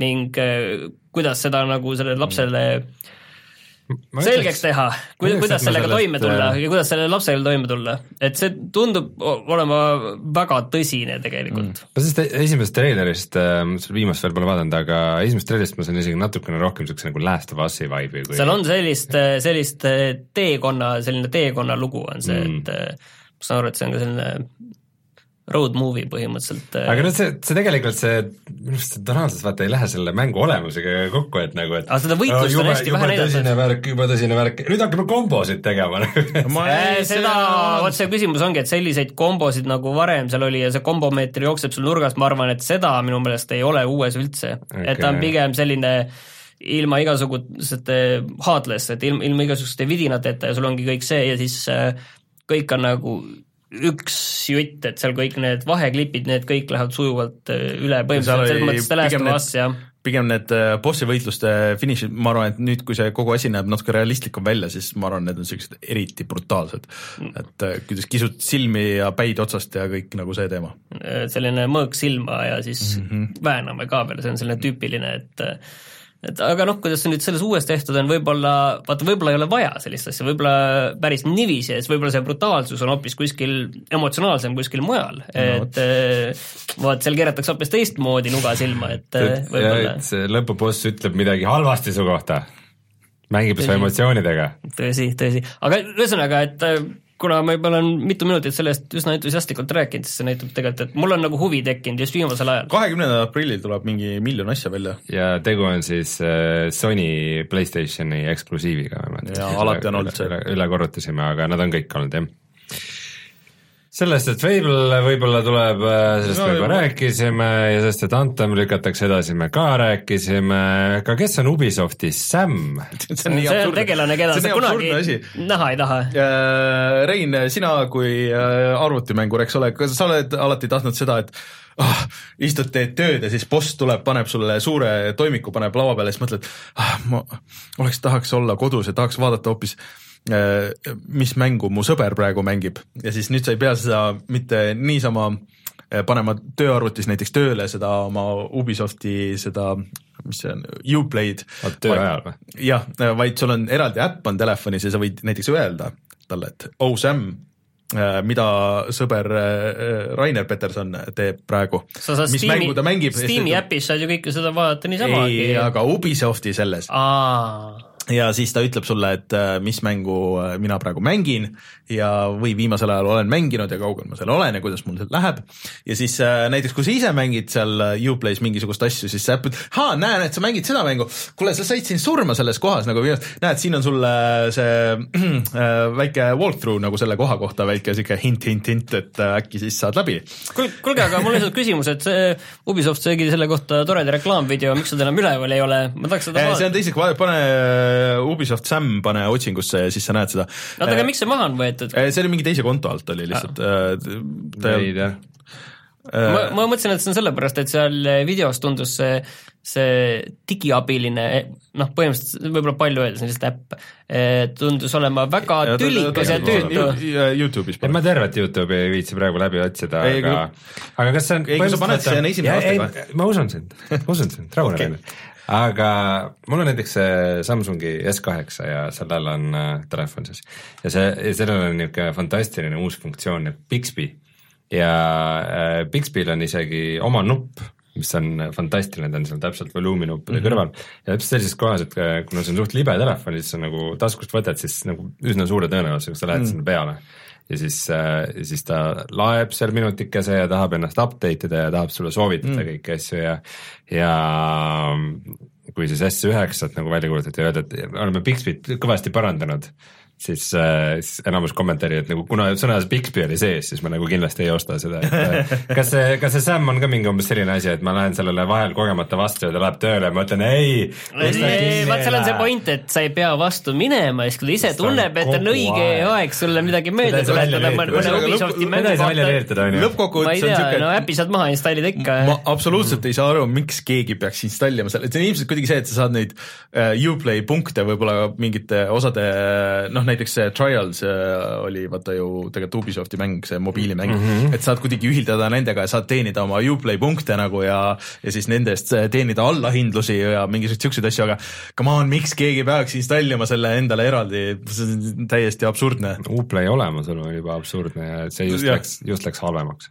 ning äh, kuidas seda nagu sellele lapsele selgeks teha, ütleks, kuidas et ma sellega sellest, toime tulla äh, ja kuidas sellele lapsele toime tulla, et see tundub olema väga tõsine tegelikult mm.. ma sellest esimesest treilerist, ma seda viimast veel pole vaadanud, aga esimesest treilerist ma sain isegi natukene rohkem siukse nagu Last of Us'i vibe'i kui seal on sellist, sellist teekonna, selline teekonna lugu on see mm., et ma saan aru, et see on ka selline road movie põhimõtteliselt. aga noh, see, see tegelikult see, minu arust see tonaalsus vaata ei lähe selle mängu olemusega kokku, et nagu, et Aga seda võitlust on hästi vähe näidatud. tõsine värk, jube tõsine värk, nüüd hakkame kombosid tegema [LAUGHS] ma Äh, seda, vot see küsimus ongi, et selliseid kombosid nagu varem seal oli ja see kombomeeter jookseb sul nurgas, ma arvan, et seda minu meelest ei ole uues üldse okay.. et ta on pigem selline ilma igasuguste heartless, et ilma, ilma igasuguste vidinateta ja sul ongi kõik see ja siis äh, kõik on nagu üks jutt, et seal kõik need vaheklipid, need kõik lähevad sujuvalt äh, üle, põhimõtteliselt selles mõttes The Last of Us ja pigem need äh, bossi võitluste finišid, ma arvan, et nüüd, kui see kogu asi näeb natuke realistlikum välja, siis ma arvan, need on siuksed eriti brutaalsed. et äh, kuidas kisud silmi ja päid otsast ja kõik nagu see teema. selline mõõk silma ja siis mm -hmm. vääname ka veel, see on selline tüüpiline, et et aga noh, kuidas see nüüd selles uues tehtud on, võib-olla, vaata võib-olla ei ole vaja sellist asja, võib-olla päris niiviisi, et võib-olla see brutaalsus on hoopis kuskil emotsionaalsem kuskil mujal. No,, et vaat seal keeratakse hoopis teistmoodi nuga silma, et võib-olla. see lõpuboss ütleb midagi halvasti su kohta, mängib su Tõsi. emotsioonidega. tõsi, tõsi, aga ühesõnaga, et kuna ma juba olen mitu minutit sellest üsna entusiastlikult rääkinud, siis see näitab tegelikult, et mul on nagu huvi tekkinud just viimasel ajal. kahekümnendal aprillil tuleb mingi miljon asja välja. ja tegu on siis äh, Sony Playstationi eksklusiiviga. ja alati on olnud see. üle korrutasime, aga nad on kõik olnud jah sellest, et Fable võib-olla tuleb, äh, sellest no, me juba rääkisime ja sellest, et Anthem lükatakse edasi, me ka rääkisime, aga kes on Ubisofti Sam? [LAUGHS] see on, see on tegelane, keda sa kunagi näha ei taha. Äh, Rein, sina kui äh, arvutimängur, eks ole, kas sa oled alati tahtnud seda, et ah, istud, teed tööd ja siis boss tuleb, paneb sulle suure toimiku, paneb laua peale ja siis mõtled, ah, ma oleks, tahaks olla kodus ja tahaks vaadata hoopis mis mängu mu sõber praegu mängib ja siis nüüd sa ei pea seda mitte niisama äh, panema tööarvutis näiteks tööle seda oma Ubisofti seda, mis see on, Uplay'd. töö ajal või? jah, vaid sul on eraldi äpp on telefonis ja sa võid näiteks öelda talle, et oh Sam, äh, mida sõber Rainer Peterson teeb praegu. mis Steam'i, mängu ta mängib. Steam'i äpis saad ju kõike seda vaadata niisama. ei, aga Ubisofti selles. aa ja siis ta ütleb sulle, et äh, mis mängu äh, mina praegu mängin ja, või viimasel ajal olen mänginud ja kaugel ma seal olen ja kuidas mul seal läheb. ja siis äh, näiteks, kui sa ise mängid seal Uplay's mingisugust asju, siis sa äppid, aa, näen, et sa mängid seda mängu. kuule, sa said siin surma selles kohas nagu viimast, näed, siin on sulle see [CLEARS THROAT] äh, väike walkthrough nagu selle koha kohta, väike sihuke hint, hint, hint, et äkki siis saad läbi. kuulge, aga mul on lihtsalt küsimus, et see Ubisoft tegi selle kohta toreda reklaamvideo, miks seda enam üleval ei ole, ma tahaks seda vaadata. see on teiseks, pane Ubisoft Sam, pane otsingusse ja siis sa näed seda. oota, aga miks see maha on võetud? see oli mingi teise konto alt oli lihtsalt äh,. ei tea ma, ma mõtlesin, et see on sellepärast, et seal videos tundus see, see digiabiline, noh, põhimõtteliselt võib-olla palju öelda, see on lihtsalt äpp, tundus olema väga ja, tülikas ja tüütu. Youtube'is. et ma tervet Youtube'i ei viitsi praegu läbi otsida, aga, aga kas see on. ei, kui sa paned, see on esimene aasta kohe. ma usun sind, ma usun sind, rahune [LAUGHS] okay aga mul on näiteks see Samsungi S8 ja sellel on äh, telefon siis ja see, sellel on niisugune fantastiline uus funktsioon nagu Bixby ja äh, Bixbyl on isegi oma nupp, mis on fantastiline, ta on seal täpselt volüüminuppude mm -hmm. kõrval ja täpselt sellises kohas, et äh, kuna see on suht libe telefon, siis sa nagu taskust võtad, siis nagu üsna suure tõenäosusega sa lähed mm -hmm. sinna peale ja siis äh,, siis ta laeb seal minutikese ja tahab ennast update ida ja tahab sulle soovitada mm. kõiki asju ja, ja kui siis S9-t nagu välja kuulutati öeldi, et oleme Bixbyt kõvasti parandanud siis äh,, siis enamus kommentaari, et nagu kuna sõna Bixby oli sees, siis ma nagu kindlasti ei osta seda, et äh, [LAUGHS] kas see, kas see Sam on ka mingi umbes selline asi, et ma lähen sellele vahel kogemata vastu ja ta läheb tööle ja ma ütlen ei. vaat seal on see point, et sa ei pea vastu minema, siis kui ta ise tunneb, et on õige aeg sulle midagi meelde tuletada mõne Ubisofti mängu kohta. lõppkokkuvõttes on siuke. no äpi saad maha installida ikka. ma absoluutselt ei saa aru, miks keegi peaks installima selle, see on ilmselt kuidagi see, et sa saad neid uh, Uplay punkte võib-olla mingite osade noh, näiteks see Trials äh, oli vaata ju tegelikult Ubisofti mäng, see mobiilimäng mm, -hmm. et saad kuidagi ühildada nendega ja saad teenida oma Uplay punkte nagu ja ja siis nende eest teenida allahindlusi ja mingisuguseid siukseid asju, aga come on, miks keegi peaks installima selle endale eraldi, see on täiesti absurdne. Uplay olemasolu oli juba absurdne ja see just ja. läks, just läks halvemaks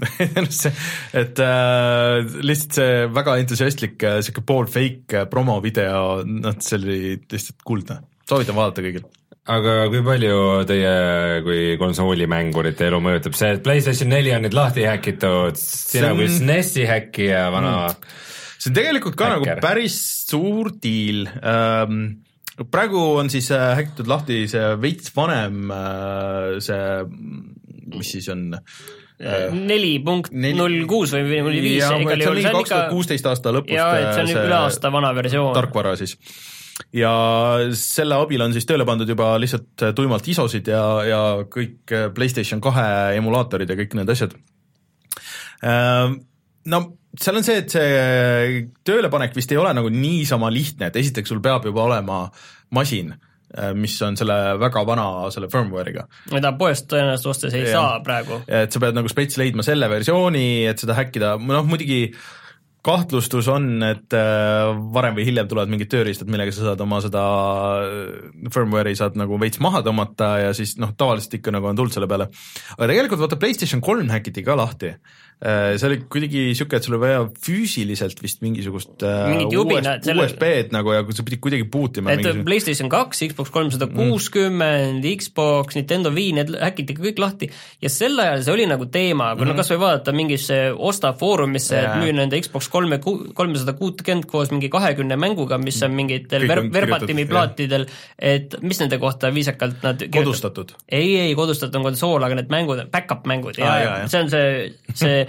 [LAUGHS] et äh, lihtsalt see väga entusiastlik äh, sihuke pool fake promovideo, noh, see oli lihtsalt kuldne, soovitan vaadata kõigil aga kui palju teie kui konsoolimmängurite elu mõjutab see, et PlayStation neli on nüüd lahti häkitud, sina kui SNESi häkkija, vana mm. see on tegelikult ka häkker. nagu päris suur diil ähm, praegu on siis äh, häkitud lahti see veits vanem äh, see, mis siis on äh, neli punkt null kuus või null viis. see on kaks tuhat kuusteist aasta lõpust. jaa, et see on üle aasta vana versioon. tarkvara siis ja selle abil on siis tööle pandud juba lihtsalt tuimalt ISO-sid ja, ja kõik PlayStation kahe emulaatorid ja kõik need asjad. Ehm, no seal on see, et see töölepanek vist ei ole nagu niisama lihtne, et esiteks sul peab juba olema masin eh, mis on selle väga vana selle firmware'iga. mida poest tõenäoliselt ostes ei ja. saa praegu. et sa pead nagu spets leidma selle versiooni, et seda häkkida, noh muidugi äh, kahtlustus on, et äh, varem või hiljem tulevad mingid tööriistad, millega sa saad oma seda äh, firmware'i saad nagu veits maha tõmmata ja siis noh, tavaliselt ikka nagu on tuld selle peale. aga tegelikult vaata PlayStation kolm häkiti ka lahti see oli kuidagi siuke, et sul oli vaja füüsiliselt vist mingisugust äh, Mingit jubinat, selle- USB-d nagu ja sa pidid kuidagi boot ima. et PlayStation kaks, Xbox kolmsada kuuskümmend, Xbox, Nintendo Wii, need häkiti kõik lahti ja sel ajal see oli nagu teema, kui mm -hmm. no kas või vaadata mingisse Osta foorumisse, et Jaa. müü nende Xbox kolme, kolmesada kuutkümmend koos mingi kahekümne mänguga, mis on mingitel ver- verbatimi plaatidel, et mis nende kohta viisakalt nad kodustatud. ei, ei kodustatud on konsool, aga need mängud, back-up mängud ja, Aa, ja, jaa, jah. see on see, see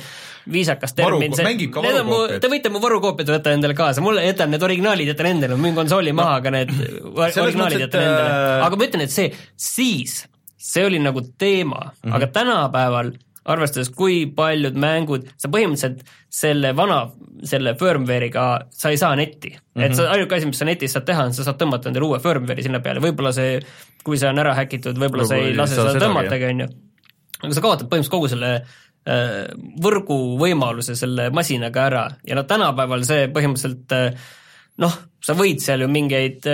viisakas termin, see, need on mu, te võite mu varukoopiad võtta endale kaasa, mulle jätan need originaalid, jätan endale, müün konsooli maha, aga need [LAUGHS] originaalid jätan endale äh, aga ma ütlen, et see, siis, see oli nagu teema mm, Mhm. -hmm. aga tänapäeval arvestades, kui paljud mängud, sa põhimõtteliselt selle vana, selle firmware'iga sa ei saa netti mm. -hmm. et sa, ainuke asi, mis sa netis saad teha, on sa saad tõmmata endale uue firmware'i sinna peale, võib-olla see, kui see on ära häkitud, võib-olla sa ei lase seda tõmmatagi, on ju. aga sa kaotad põhimõtteliselt kogu selle äh, võrgu võimaluse selle masinaga ära. Ja noh, tänapäeval see põhimõtteliselt äh, noh, sa võid seal ju mingeid,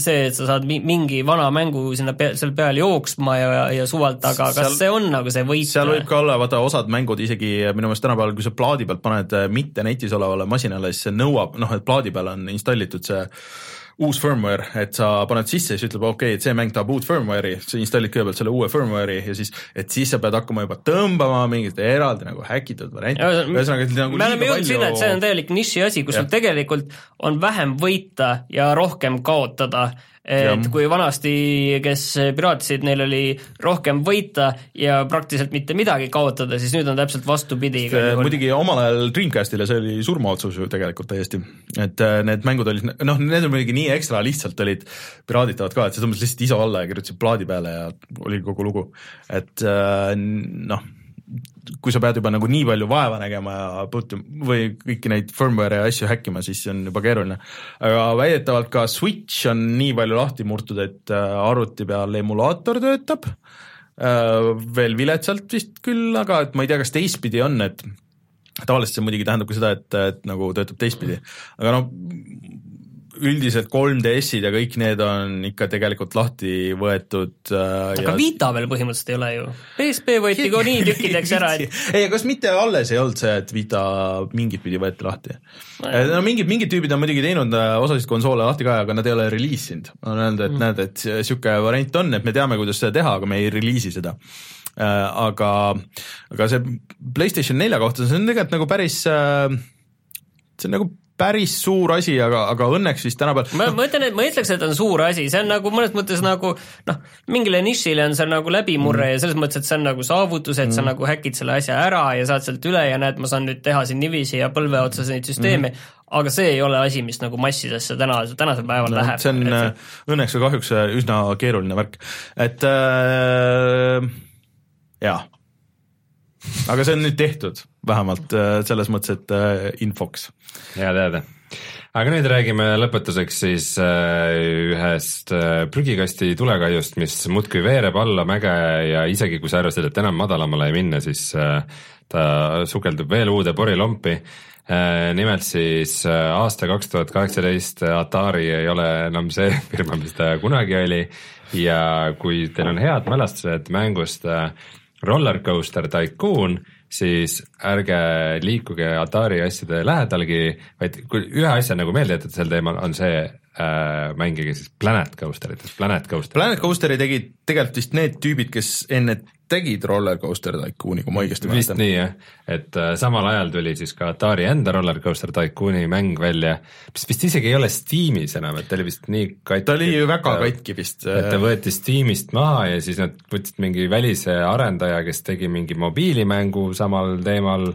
see, et sa saad mi- mingi vana mängu sinna pea, selle peale jooksma ja, ja suvalt, aga kas Seal- see on nagu see võit seal võib ka olla, vaata osad mängud isegi minu meelest tänapäeval, kui sa plaadi pealt paned äh, mitte netis olevale masinale, siis see nõuab, noh, et plaadi peal on installitud see uus firmware, et sa paned sisse siis ütleb, okei okay,, et see mäng tahab uut firmware'i, sa installid kõigepealt selle uue firmware'i ja siis, et siis sa pead hakkama juba tõmbama mingit eraldi nagu häkitud varianti. ühesõnaga, nagu me oleme jõudnud sinna, et see on täielik niši asi, kus sul tegelikult on vähem võita ja rohkem kaotada. Et kui vanasti, kes piraatisid, neil oli rohkem võita ja praktiliselt mitte midagi kaotada, siis nüüd on täpselt vastupidi. Muidugi omal ajal Dreamcastile see oli surmaotsus ju tegelikult täiesti, et äh, need mängud olid, noh, need on muidugi nii ekstra lihtsalt olid piraaditavad ka, et sa tõmbasid lihtsalt ISO alla ja kirjutasid plaadi peale ja oli kogu lugu. et äh, noh, kui sa pead juba nagu nii palju vaeva nägema ja puutu- või kõiki neid firmware'e ja asju häkkima, siis see on juba keeruline. aga väidetavalt ka Switch on nii palju lahti murtud, et äh, arvuti peal emulaator töötab äh, veel viletsalt vist küll, aga et ma ei tea, kas teistpidi on, et tavaliselt see muidugi tähendab ka seda, et, et nagu töötab teistpidi, aga noh, üldiselt 3DS-id ja kõik need on ikka tegelikult lahti võetud äh, aga ja... Vita veel põhimõtteliselt ei ole ju. PSP võeti ka nii tükkideks ära, et [LAUGHS] ei, kas mitte alles ei olnud see, et Vita mingit pidi võeti lahti? no mingid, mingid tüübid on muidugi teinud äh, osasid konsoole lahti ka, aga nad ei ole reliisinud. on öelnud, et mm. näed, et niisugune variant on, et me teame, kuidas seda teha, aga me ei reliisi seda äh, aga, aga see PlayStation nelja kohta, see on tegelikult nagu päris äh, see on nagu päris suur asi, aga, aga õnneks vist tänapäeval ma, ma ütlen, et ma ütleks, et on suur asi, see on nagu mõnes mõttes nagu noh, mingile nišile on see nagu läbimurre mm. ja selles mõttes, et see on nagu saavutus, et mm. sa nagu häkid selle asja ära ja saad sealt üle ja näed, ma saan nüüd teha siin niiviisi ja põlve otsas neid süsteeme mm., aga see ei ole asi, mis nagu massidesse täna, tänasel päeval no, läheb. see on et see... õnneks või kahjuks äh, üsna keeruline värk, et äh, jaa. Aga see on nüüd tehtud, vähemalt äh, selles mõttes, et äh, infoks. hea teada. aga nüüd räägime lõpetuseks siis äh, ühest prügikasti tulekahjust, mis muudkui veereb alla mäge ja isegi kui sa arvasid, et enam madalamale ei minna, siis ta sukeldub veel uude porilompi nimelt siis aasta kaks tuhat kaheksateist Atari ei ole enam see [LAUGHS] firma, mis ta kunagi oli ja kui teil on head mälestused mängust äh, Roller Coaster Tycoon, siis ärge liikuge Atari asjade lähedalgi, vaid kui ühe asja nagu meelde jätate sel teemal, on see äh, mängige siis Planet Coasteritest, Planet Coaster. Planet Coasteri tegid tegelikult vist need tüübid, kes enne tegid Roller Coaster Tycooni, kui ma õigesti vist mäletan. nii jah, et äh, samal ajal tuli siis ka Atari enda Roller Coaster Tycooni mäng välja, mis vist isegi ei ole Steamis enam, et ta oli vist nii katki. ta oli ju väga et, katki vist. et ta võeti Steamist maha ja siis nad võtsid mingi välise arendaja, kes tegi mingi mobiilimängu samal teemal,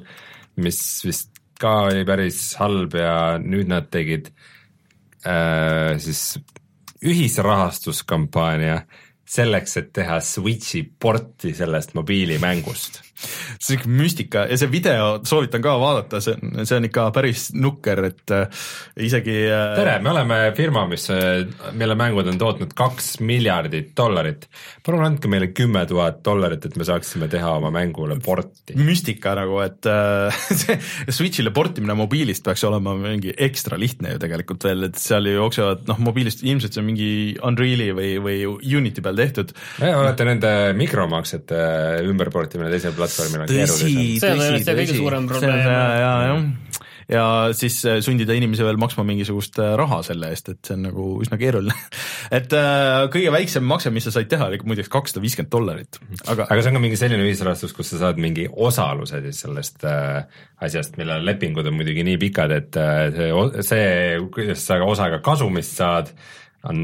mis vist ka oli päris halb ja nüüd nad tegid äh, siis ühisrahastuskampaania selleks, et teha Switchi porti sellest mobiilimängust see on ikka müstika ja see video soovitan ka vaadata, see on, see on ikka päris nukker, et äh, isegi äh, tere, me oleme firma, mis, mille mängud on tootnud kaks miljardit dollarit. palun andke meile kümme tuhat dollarit, et me saaksime teha oma mängule porti. müstika nagu, et äh, [LAUGHS] see Switch'ile portimine mobiilist peaks olema mingi ekstra lihtne ju tegelikult veel, et seal ju jooksevad noh, mobiilist ilmselt see on mingi Unreal'i või, või Unity peal tehtud. vaata nende mikromaksete ümberportimine teisele platvormile on keerulisem. see on tõesti kõige suurem probleem. ja, ja, jah. Ja siis äh, sundida inimesi veel maksma mingisugust äh, raha selle eest, et see on nagu üsna keeruline. [LAUGHS] Et äh, kõige väiksem makse, mis sa said teha, oli muideks kakssada viiskümmend dollarit, aga aga see on ka mingi selline ühisrahastus, kus sa saad mingi osaluse siis sellest äh, asjast, mille lepingud on muidugi nii pikad, et äh, see, see, kuidas sa osa ka kasumist saad, on,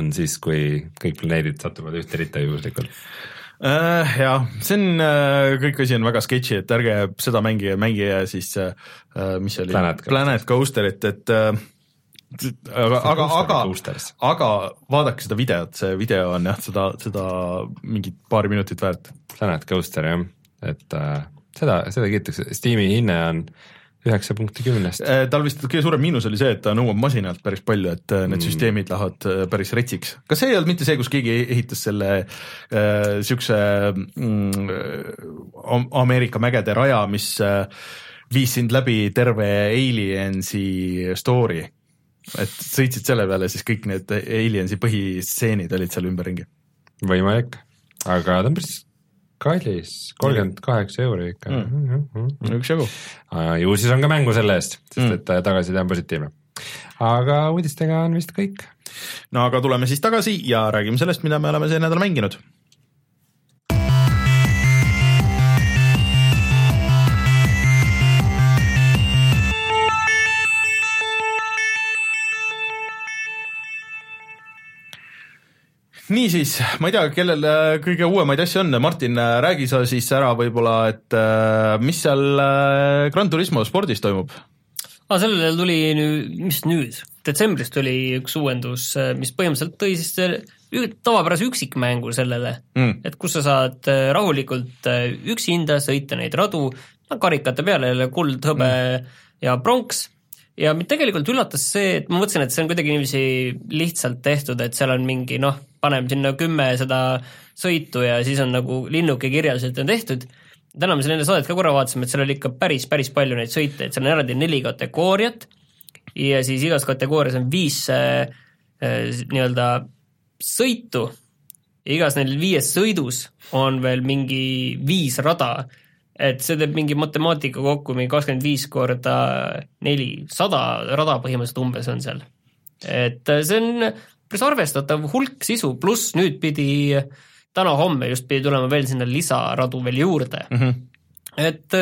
on siis, kui kõik planeedid satuvad ühte ritta juhuslikult äh,. jah, see on äh,, kõik asi on väga sketši, et ärge seda mängige, mängige siis äh, mis see oli, Planet, Planet Coasterit, et äh, aga, aga, aga, aga vaadake seda videot, see video on jah, seda, seda mingit paari minutit väärt. Planet Coaster jah, et äh, seda, seda kiitakse, Steam'i hinne on äh, üheksa punkti kümnest. Äh, tal vist kõige suurem miinus oli see, et ta nõuab masinalt päris palju, et äh, need mm. süsteemid lähevad äh, päris retsiks. kas see ei olnud mitte see, kus keegi ehitas selle äh, mm, Ameerika mägede raja, mis äh, viis sind läbi terve Aliensi story? et sõitsid selle peale, siis kõik need Aliensi põhistseenid olid seal ümberringi. võimalik, aga ta on päris kallis, kolmkümmend kaheksa euri ikka mm.. Mm -hmm. üksjagu. ju siis on ka mängu selle eest, sest mm. et äh, tagasiside on positiivne. aga uudistega on vist kõik. no aga tuleme siis tagasi ja räägime sellest, mida me oleme see nädal mänginud niisiis, ma ei tea, kellel äh, kõige uuemaid asju on, Martin, äh, räägi sa siis ära võib-olla, et äh, mis seal Gran Turismo spordis toimub? aa, sellele tuli nüüd, mis nüüd, detsembris tuli üks uuendus, mis põhimõtteliselt tõi siis tavapärase üksikmängu sellele mm., et kus sa saad rahulikult üksinda sõita neid radu, karikate peale jälle kuld, hõbe mm. ja pronks ja mind tegelikult üllatas see, et ma mõtlesin, et see on kuidagi niiviisi lihtsalt tehtud, et seal on mingi noh, paneme sinna kümme seda sõitu ja siis on nagu linnuke kirjas, et on tehtud. täna me seal enne saadet ka korra vaatasime, et seal oli ikka päris, päris palju neid sõite, et seal on eraldi neli kategooriat ja siis igas kategoorias on viis äh, nii-öelda sõitu ja igas neil viies sõidus on veel mingi viis rada et see teeb mingi matemaatika kokku mingi kakskümmend viis korda neli, sada rada põhimõtteliselt umbes on seal. et see on päris arvestatav hulk sisu, pluss nüüd pidi, täna-homme just pidi tulema veel sinna lisaradu veel juurde mm. -hmm. et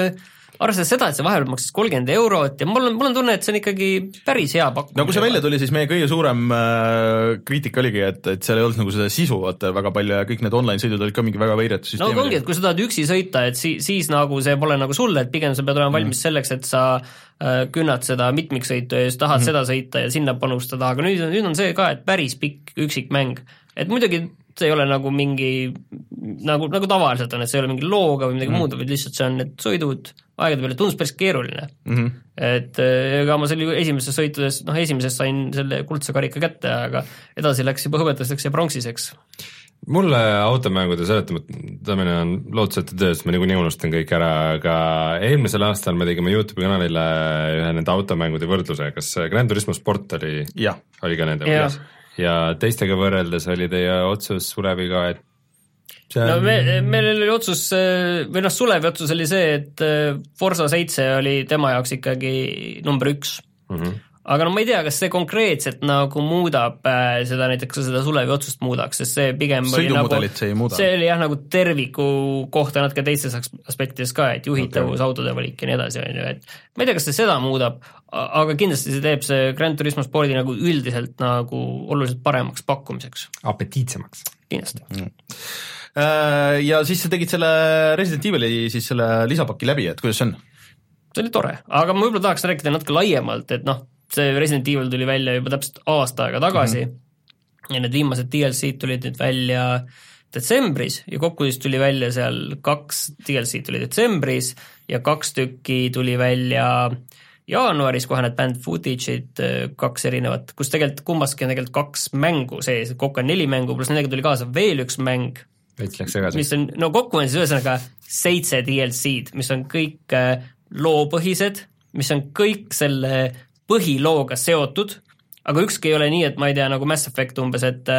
arvestades seda, et see vahepeal maksis kolmkümmend eurot ja mul on, mul on tunne, et see on ikkagi päris hea pakkumine. no kui see välja tuli, siis meie kõige suurem äh, kriitika oligi, et, et seal ei olnud nagu seda sisu vaata väga palju ja kõik need online sõidud olid ka mingi väga veidrat süsteemi. no ongi, et kui sa tahad üksi sõita, et si-, siis nagu see pole nagu sulle, et pigem sa pead olema valmis mm. selleks, et sa äh, künnad seda mitmiksõitu ja siis tahad mm. seda sõita ja sinna panustada, aga nüüd on, nüüd on see ka, et päris pikk üksikmäng. et muidugi see ei ole nagu mingi, nagu, nagu tavaliselt on, et see ei ole mingi looga või midagi mm. muud, vaid lihtsalt see on need sõidud aegade peale, tundus päris keeruline mm. -hmm. et eh, ega ma selle esimeses sõitudes, noh esimeses sain selle kuldse karika kätte, aga edasi läks juba hõbedaseks ja pronksiseks mulle automängude seletamine on lootusetu töö, sest ma niikuinii unustan kõik ära, aga eelmisel aastal me tegime Youtube'i kanalile ühe nende automängude võrdluse, kas Grand Turismo Sport oli, oli ka nende hulgas? Ja teistega võrreldes oli teie otsus Suleviga, et on... no me, meil oli otsus või noh, Sulevi otsus oli see, et äh, Forsa seitse oli tema jaoks ikkagi number üks mm. -hmm aga no ma ei tea, kas see konkreetselt nagu muudab äh, seda näiteks seda Sulevi otsust muudaks, sest see pigem oli nagu, see ei muuda. see oli jah, nagu terviku kohta natuke teistes aspektides ka, et juhitavus okay., autode valik ja nii edasi, on ju, et ma ei tea, kas see seda muudab, aga kindlasti see teeb see Grand Turismo spordi nagu üldiselt nagu oluliselt paremaks pakkumiseks. apetiitsemaks. kindlasti mm. Ja siis sa tegid selle Resident Evil'i siis selle lisapaki läbi, et kuidas see on? see oli tore, aga ma võib-olla tahaks rääkida natuke laiemalt, et noh, see Resident Evil tuli välja juba täpselt aasta aega tagasi mm -hmm. ja need viimased DLC-d tulid nüüd välja detsembris ja kokku siis tuli välja seal kaks DLC-d tuli detsembris ja kaks tükki tuli välja jaanuaris kohe need band footage'id, kaks erinevat, kus tegelikult kummaski on tegelikult kaks mängu sees, kokku on neli mängu, pluss nendega tuli kaasa veel üks mäng. veits läks segaseks. mis on, no kokku on siis ühesõnaga seitse DLC-d, mis on kõik äh, loopõhised, mis on kõik selle põhilooga seotud, aga ükski ei ole nii, et ma ei tea, nagu Mass Effect umbes, et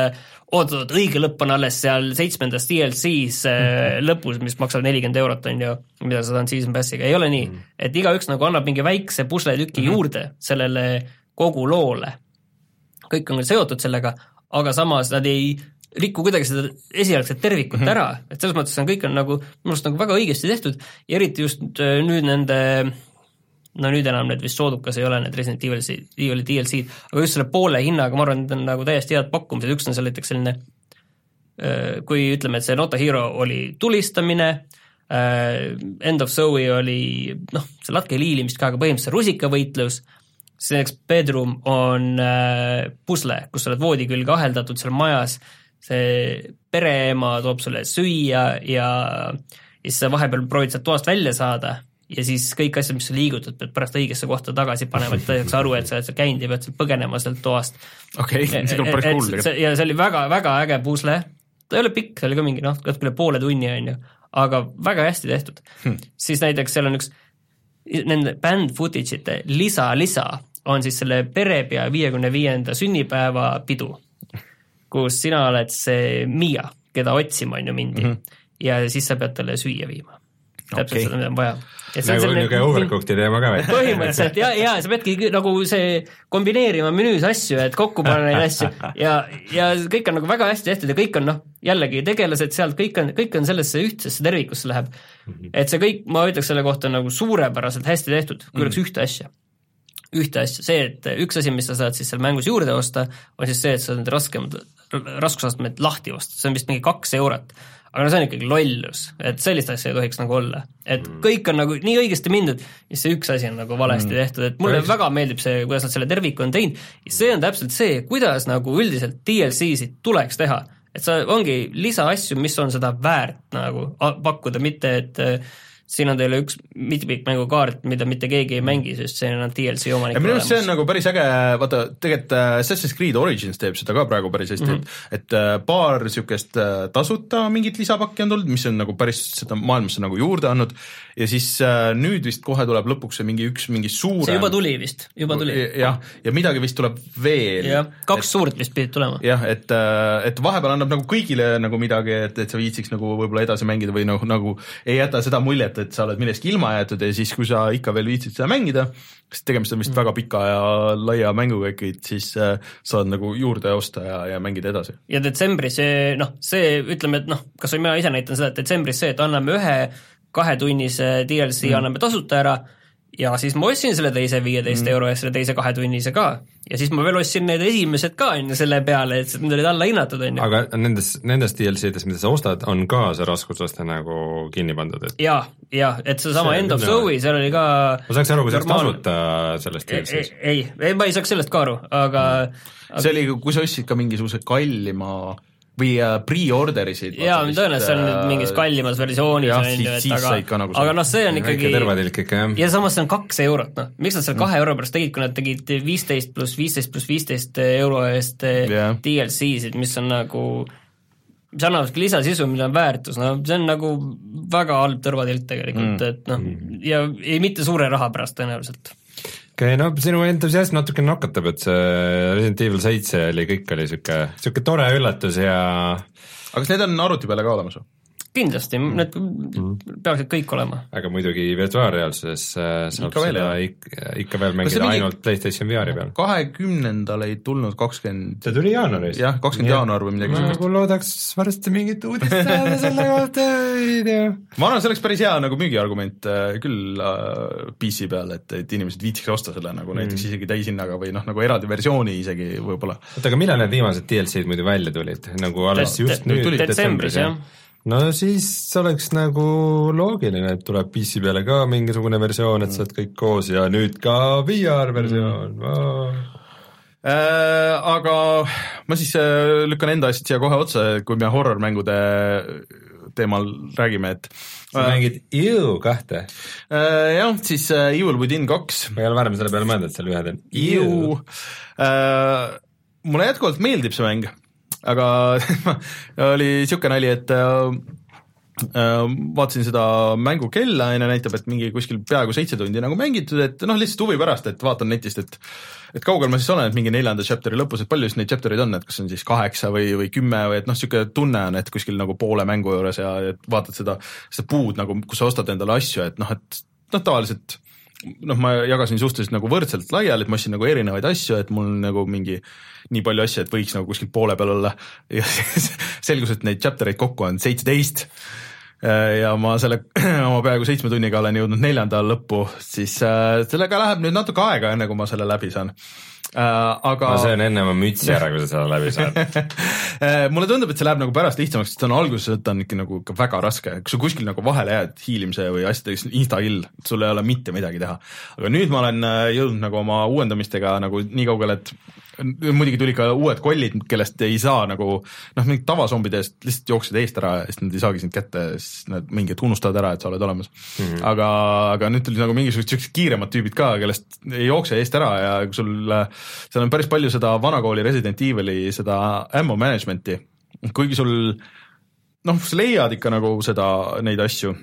oot-oot, õige lõpp on alles seal seitsmendas DLC-s mm -hmm. lõpus, mis maksab nelikümmend eurot, on ju, mida sa saad season pass'iga, ei ole nii mm, -hmm. et igaüks nagu annab mingi väikse pusletüki mm -hmm. juurde sellele kogu loole. kõik on küll seotud sellega, aga samas nad ei riku kuidagi seda esialgset tervikut mm -hmm. ära, et selles mõttes on kõik on nagu minu arust nagu väga õigesti tehtud ja eriti just nüüd nende no nüüd enam need vist soodukas ei ole, need Resident Evil, Evil'i DLC-d, aga just selle poole hinnaga, ma arvan, need on nagu täiesti head pakkumised, üks on seal näiteks selline kui ütleme, et see Not a Hero oli tulistamine, End of Zoe oli noh, see latke liilimist ka, aga põhimõtteliselt rusikavõitlus, siis näiteks Bedroom on pusle, kus sa oled voodi külge aheldatud seal majas, see pereema toob sulle süüa ja siis sa vahepeal proovid sealt toast välja saada ja siis kõik asjad, mis sa liigutad, pead pärast õigesse kohta tagasi panema, et ta saaks aru, et sa oled seal käinud ja pead seal põgenema sealt toast. okei okay,, see kõlab päris cool tegelikult. ja see oli väga, väga äge pusle, ta ei ole pikk, see oli ka mingi noh, natuke üle poole tunni, on ju, aga väga hästi tehtud hmm.. siis näiteks seal on üks, nende band footage ite lisa, lisa on siis selle perepea viiekümne viienda sünnipäeva pidu, kus sina oled see Miia, keda otsima on ju mindi mm -hmm. ja siis sa pead talle süüa viima täpselt okay. seda, mida on vaja. Nagu niisugune overcooked'i teema ka või? põhimõtteliselt ja, ja sa peadki nagu see kombineerima menüüs asju, et kokku panna neid asju ja, ja kõik on nagu väga hästi tehtud ja kõik on noh, jällegi tegelased sealt, kõik on, kõik on sellesse ühtsesse tervikusse läheb. Mhm. et see kõik, ma ütleks selle kohta nagu suurepäraselt hästi tehtud, kui oleks mm ühte asja ühte asja, see, et üks asi, mis sa saad siis seal mängus juurde osta, on siis see, et sa need raskemad, raskusastmed lahti osta, see on vist mingi kaks eurot aga no see on ikkagi lollus, et sellist asja ei tohiks nagu olla. et mm. kõik on nagu nii õigesti mindud ja see üks asi on nagu valesti mm. tehtud, et mulle Päris. väga meeldib see, kuidas nad selle terviku on teinud ja see on täpselt see, kuidas nagu üldiselt DLC-sid tuleks teha. et sa, ongi lisaasju, mis on seda väärt nagu pakkuda, mitte et äh, siin on teile üks mitmikmängukaart, mida mitte keegi ei mängi, sest see on DLC omanik. minu arust see on nagu päris äge, vaata tegelikult äh, Assassin's Creed Origins teeb seda ka praegu päris hästi mm, -hmm. et, et äh, paar niisugust äh, tasuta mingit lisapakki on tulnud, mis on nagu päris seda maailmasse nagu juurde andnud ja siis nüüd vist kohe tuleb lõpuks see mingi üks mingi suurem see juba tuli vist, juba tuli. jah, ja midagi vist tuleb veel. jah, kaks et, suurt vist pidid tulema. jah, et, et vahepeal annab nagu kõigile nagu midagi, et, et sa viitsiks nagu võib-olla edasi mängida või noh, nagu ei jäta seda muljet, et, et sa oled millestki ilma jäetud ja siis, kui sa ikka veel viitsid seda mängida, sest tegemist on vist mm. väga pika ja laia mänguga ikkagi, siis äh, saad nagu juurde osta ja, ja mängida edasi. ja detsembris see noh, see ütleme, et noh, kas või mina ise näitan seda, et detsembris see, et anname ühe kahetunnise DLC mm. anname tasuta ära ja siis ma ostsin selle teise viieteist mm. euro eest selle teise kahetunnise ka ja siis ma veel ostsin need esimesed ka on ju selle peale, et need olid alla hinnatud on ju. aga nendes, nendes DLC-des, mida sa ostad, on ka see raskusaste nagu kinni pandud, et ja, ja et seesama see, End of Zoe, seal oli ka ma saaks aru, kui see oleks tasuta sellest DLC-st. ei, ei, ma ei saaks sellest ka aru, aga mm. aga... see oli, kui sa ostsid ka mingisuguse kallima või äh, pre-order isid. jaa, tõenäoliselt see on nüüd äh, mingis kallimas versioonis on ju, et aga, nagu aga noh, see on ikkagi tervatilk ikka, jah. ja samas see on kaks eurot, noh, miks nad selle kahe euro pärast tegid, kui nad tegid viisteist pluss viisteist pluss viisteist euro eest yeah. Äh, DLC-sid, mis on nagu mis annavadki lisasisu, millel on väärtus, no see on nagu väga halb tõrvatilk tegelikult mm., et noh, mm. ja ei mitte suure raha pärast tõenäoliselt okei okay,, no sinu entusiasm natuke nakatab, et see Resident Evil seitse oli, kõik oli sihuke, sihuke tore üllatus ja aga kas need on arvuti peale ka olemas või? Kindlasti mm., need mm. peaksid kõik olema. aga muidugi virtuaalreaalsuses äh, saab ikka seda veel, ikka, ikka veel mängida mingi... ainult PlayStation VR-i peal. kahekümnendal ei tulnud kakskümmend 20... see tuli jaanuaris? jah, kakskümmend jaanuar või midagi sellist. nagu loodaks varsti mingit uudist saada selle kohta, ei tea. ma arvan, see oleks päris hea nagu müügiargument äh, küll äh, PC peal, et, et inimesed viitsiks osta selle nagu mm. näiteks isegi täishinnaga või noh, nagu eraldi versiooni isegi võib-olla. oota, aga millal need viimased DLC-d muidu välja tulid, nagu alles just nüüd detsembris, jah? No siis oleks nagu loogiline, et tuleb PC peale ka mingisugune versioon, et saad kõik koos ja nüüd ka VR versioon mm.. Äh, aga ma siis äh, lükkan enda asjad siia kohe otsa, kui me horror-mängude teemal räägime, et sa äh, mängid Ew kahte äh,? jah, siis äh, Evil Within kaks. ma ei ole varem selle peale mõelnud, et seal ühed on Ew äh,. mulle jätkuvalt meeldib see mäng aga [LAUGHS] oli niisugune nali, et äh, vaatasin seda mängu kella ja näitab, et mingi kuskil peaaegu seitse tundi nagu mängitud, et noh, lihtsalt huvi pärast, et vaatan netist, et et kaugel ma siis olen, et mingi neljanda chapter'i lõpus, et palju siis neid chapter eid on, et kas on siis kaheksa või, või kümme või et noh, niisugune tunne on, et kuskil nagu poole mängu juures ja et vaatad seda, seda puud nagu, kus sa ostad endale asju, et noh, et noh, tavaliselt noh, ma jagasin suhteliselt nagu võrdselt laiali, et ma ostsin nagu erinevaid asju, et mul nagu mingi nii palju asju, et võiks nagu kuskil poole peal olla. Ja siis [LAUGHS] selgus, et neid chapter eid kokku on seitseteist. Ja ma selle [CLEARS THROAT] oma peaaegu seitsme tunniga olen jõudnud neljanda lõppu, siis äh, sellega läheb nüüd natuke aega, enne kui ma selle läbi saan aga ma söön enne oma mütsi ära, kui sa selle läbi saad [LAUGHS] äh, mulle tundub, et see läheb nagu pärast lihtsamaks, sest on alguses ta on ikka nagu ikka väga raske, kui sa kuskil nagu vahele jääd hiilimise või asjadega, insta-kill, sul ei ole mitte midagi teha. aga nüüd ma olen jõudnud nagu oma uuendamistega nagu nii kaugele, et muidugi tuli ka uued kollid, kellest ei saa nagu noh, mingid tavazombide eest lihtsalt jooksid eest ära ja siis nad ei saagi sind kätte, siis nad mingi hetk unustavad ära, et sa oled olemas mm. -hmm. aga, aga nüüd tuli nagu mingisugused siuksed kiiremad tüübid ka, kellest ei jookse eest ära ja kui sul, seal on päris palju seda vanakooli Resident Evil'i seda ammo management'i, kuigi sul noh, sa leiad ikka nagu seda, neid asju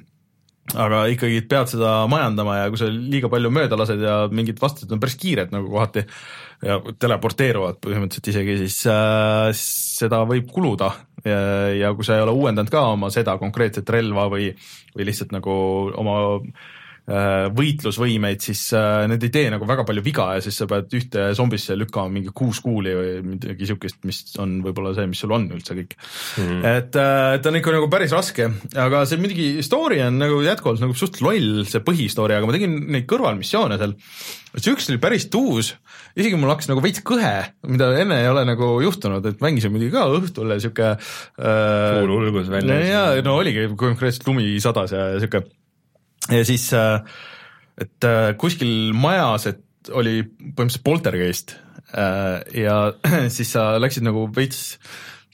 aga ikkagi pead seda majandama ja kui sa liiga palju mööda lased ja mingid vastased on päris kiired nagu kohati, ja teleporteeruvad põhimõtteliselt isegi, siis äh, seda võib kuluda ja, ja kui sa ei ole uuendanud ka oma seda konkreetset relva või, või lihtsalt nagu oma äh, võitlusvõimeid, siis äh, need ei tee nagu väga palju viga ja siis sa pead ühte zombisse lükkama mingi kuus kuuli või midagi siukest, mis on võib-olla see, mis sul on üldse kõik mm. -hmm. et, äh, et on ikka nagu päris raske, aga see muidugi story on nagu jätkuvalt nagu suht loll, see põhistory, aga ma tegin neid kõrvalmissioone seal. see üks oli päris tuus isegi mul hakkas nagu veits kõhe, mida enne ei ole nagu juhtunud, et mängisin muidugi ka õhtul ja sihuke äh,. kuul ulgus välja. ja, no oligi konkreetselt lumi sadas ja sihuke ja siis äh, et äh, kuskil majas, et oli põhimõtteliselt poltergeist äh, ja [CLEARS THROAT] siis sa läksid nagu veits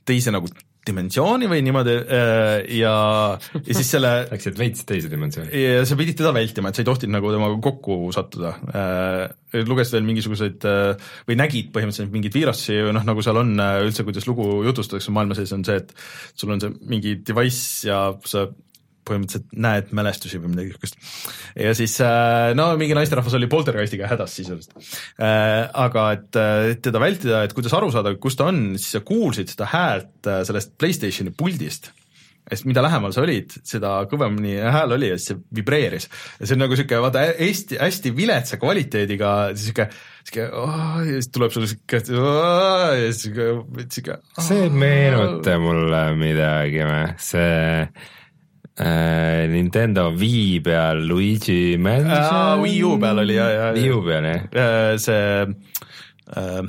teise nagu dimensiooni või niimoodi äh, ja, ja siis selle [LAUGHS] Läksid veits teise dimensiooni? ja sa pidid teda vältima, et sa ei tohtinud nagu temaga kokku sattuda. Äh, lugesid veel mingisuguseid äh, või nägid põhimõtteliselt mingeid viirusi või noh, nagu seal on üldse, kuidas lugu jutustatakse maailma sees, on see, et sul on see mingi device ja sa põhimõtteliselt näed mälestusi või midagi niisugust. ja siis äh, no mingi naisterahvas oli poltergeistiga hädas sisuliselt. Äh, aga et teda vältida, et kuidas aru saada, kus ta on, siis sa kuulsid seda häält äh, sellest Playstationi puldist sest mida lähemal sa olid, seda kõvemini hääl oli ja siis see vibreeris. ja see on nagu sihuke vaata hästi, hästi viletsa kvaliteediga sihuke, sihuke oh, ja siis tuleb sulle sihuke oh, ja sihuke, sihuke oh. see ei meenuta mulle midagi see äh, Nintendo Wii peal Luigi Mansion. Wii U peal oli ja, ja. Wii U peal jah. Äh, see äh,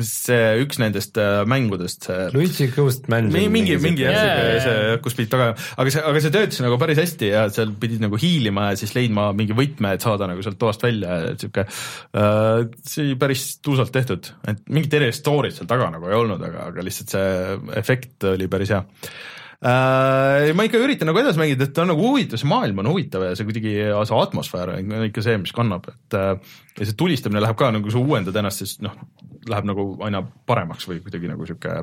see üks nendest äh, mängudest, see Luigi Ghost Mansion. mingi, mingi jah, see, see, kus pidid taga, aga see, aga see töötas nagu päris hästi ja seal pidid nagu hiilima ja siis leidma mingi võtme, et saada nagu sealt toast välja ja sihuke äh,, see oli päris tuusalt tehtud, et mingit erilist story't seal taga nagu ei olnud, aga, aga lihtsalt see efekt oli päris hea äh,. Ma ikka üritan nagu edasi mängida, et ta on nagu huvitav, see maailm on huvitav ja see kuidagi, see atmosfäär on ikka see, mis kannab, et äh, ja see tulistamine läheb ka nagu, kui sa uuendad ennast, siis noh, läheb nagu aina paremaks või kuidagi nagu sihuke,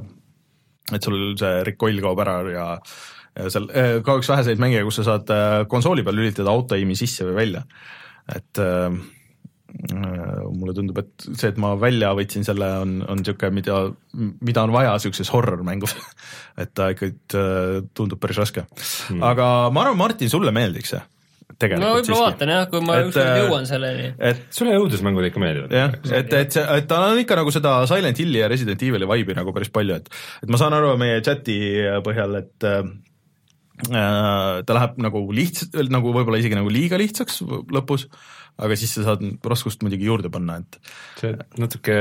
et sul see recoil kaob ära ja ja seal äh, ka üks väheseid mänge, kus sa saad äh, konsooli peal lülitada auto-aim'i sisse või välja, et äh, Äh, mulle tundub, et see, et ma välja võtsin selle, on, on niisugune, mida, mida on vaja niisuguses horror mängus [LAUGHS] et ta ikka äh, tundub päris raske. Hmm.. aga ma arvan, Martin, sulle meeldiks see? Tegelikult no võib-olla vaatan jah, kui ma ükskord äh, jõuan selleni. et sulle õudusmängud ikka meeldivad? jah, et, et see, et tal on ikka nagu seda Silent Hilli ja Resident Evil'i vibe'i nagu päris palju, et et ma saan aru meie chati põhjal, et äh, ta läheb nagu lihtsalt, nagu võib-olla isegi nagu liiga lihtsaks lõpus aga siis sa saad raskust muidugi juurde panna, et see natuke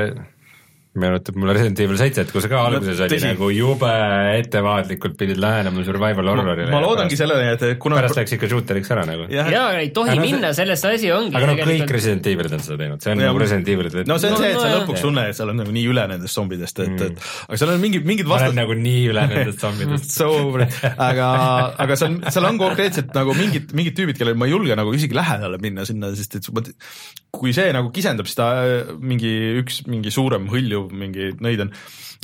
meenutab mulle Resident Evil seitset, kus ka alguses oli Tõsi. nagu jube ettevaatlikult pidid lähenema survival horror'ile. ma loodangi sellele, et kuna pärast läks ikka shooteriks ära nagu. jaa, ei tohi aga minna, selles see asi ongi. aga noh, kõik Resident Evilid on seda teinud, see on ja, nagu Resident Evilid. no see on no, see, et no, sa lõpuks tunned, et sa oled nagu nii üle nendest zombidest, et mm., et aga seal on mingid, mingid olen nagu nii üle nendest [LAUGHS] zombidest So over, aga, aga seal on, seal on konkreetselt nagu mingid, mingid tüübid, kellel ma ei julge nagu isegi lähedale minna sinna, sest et kui see nagu kisendab, siis ta mingi üks mingi suurem hõljuv mingi nõid on,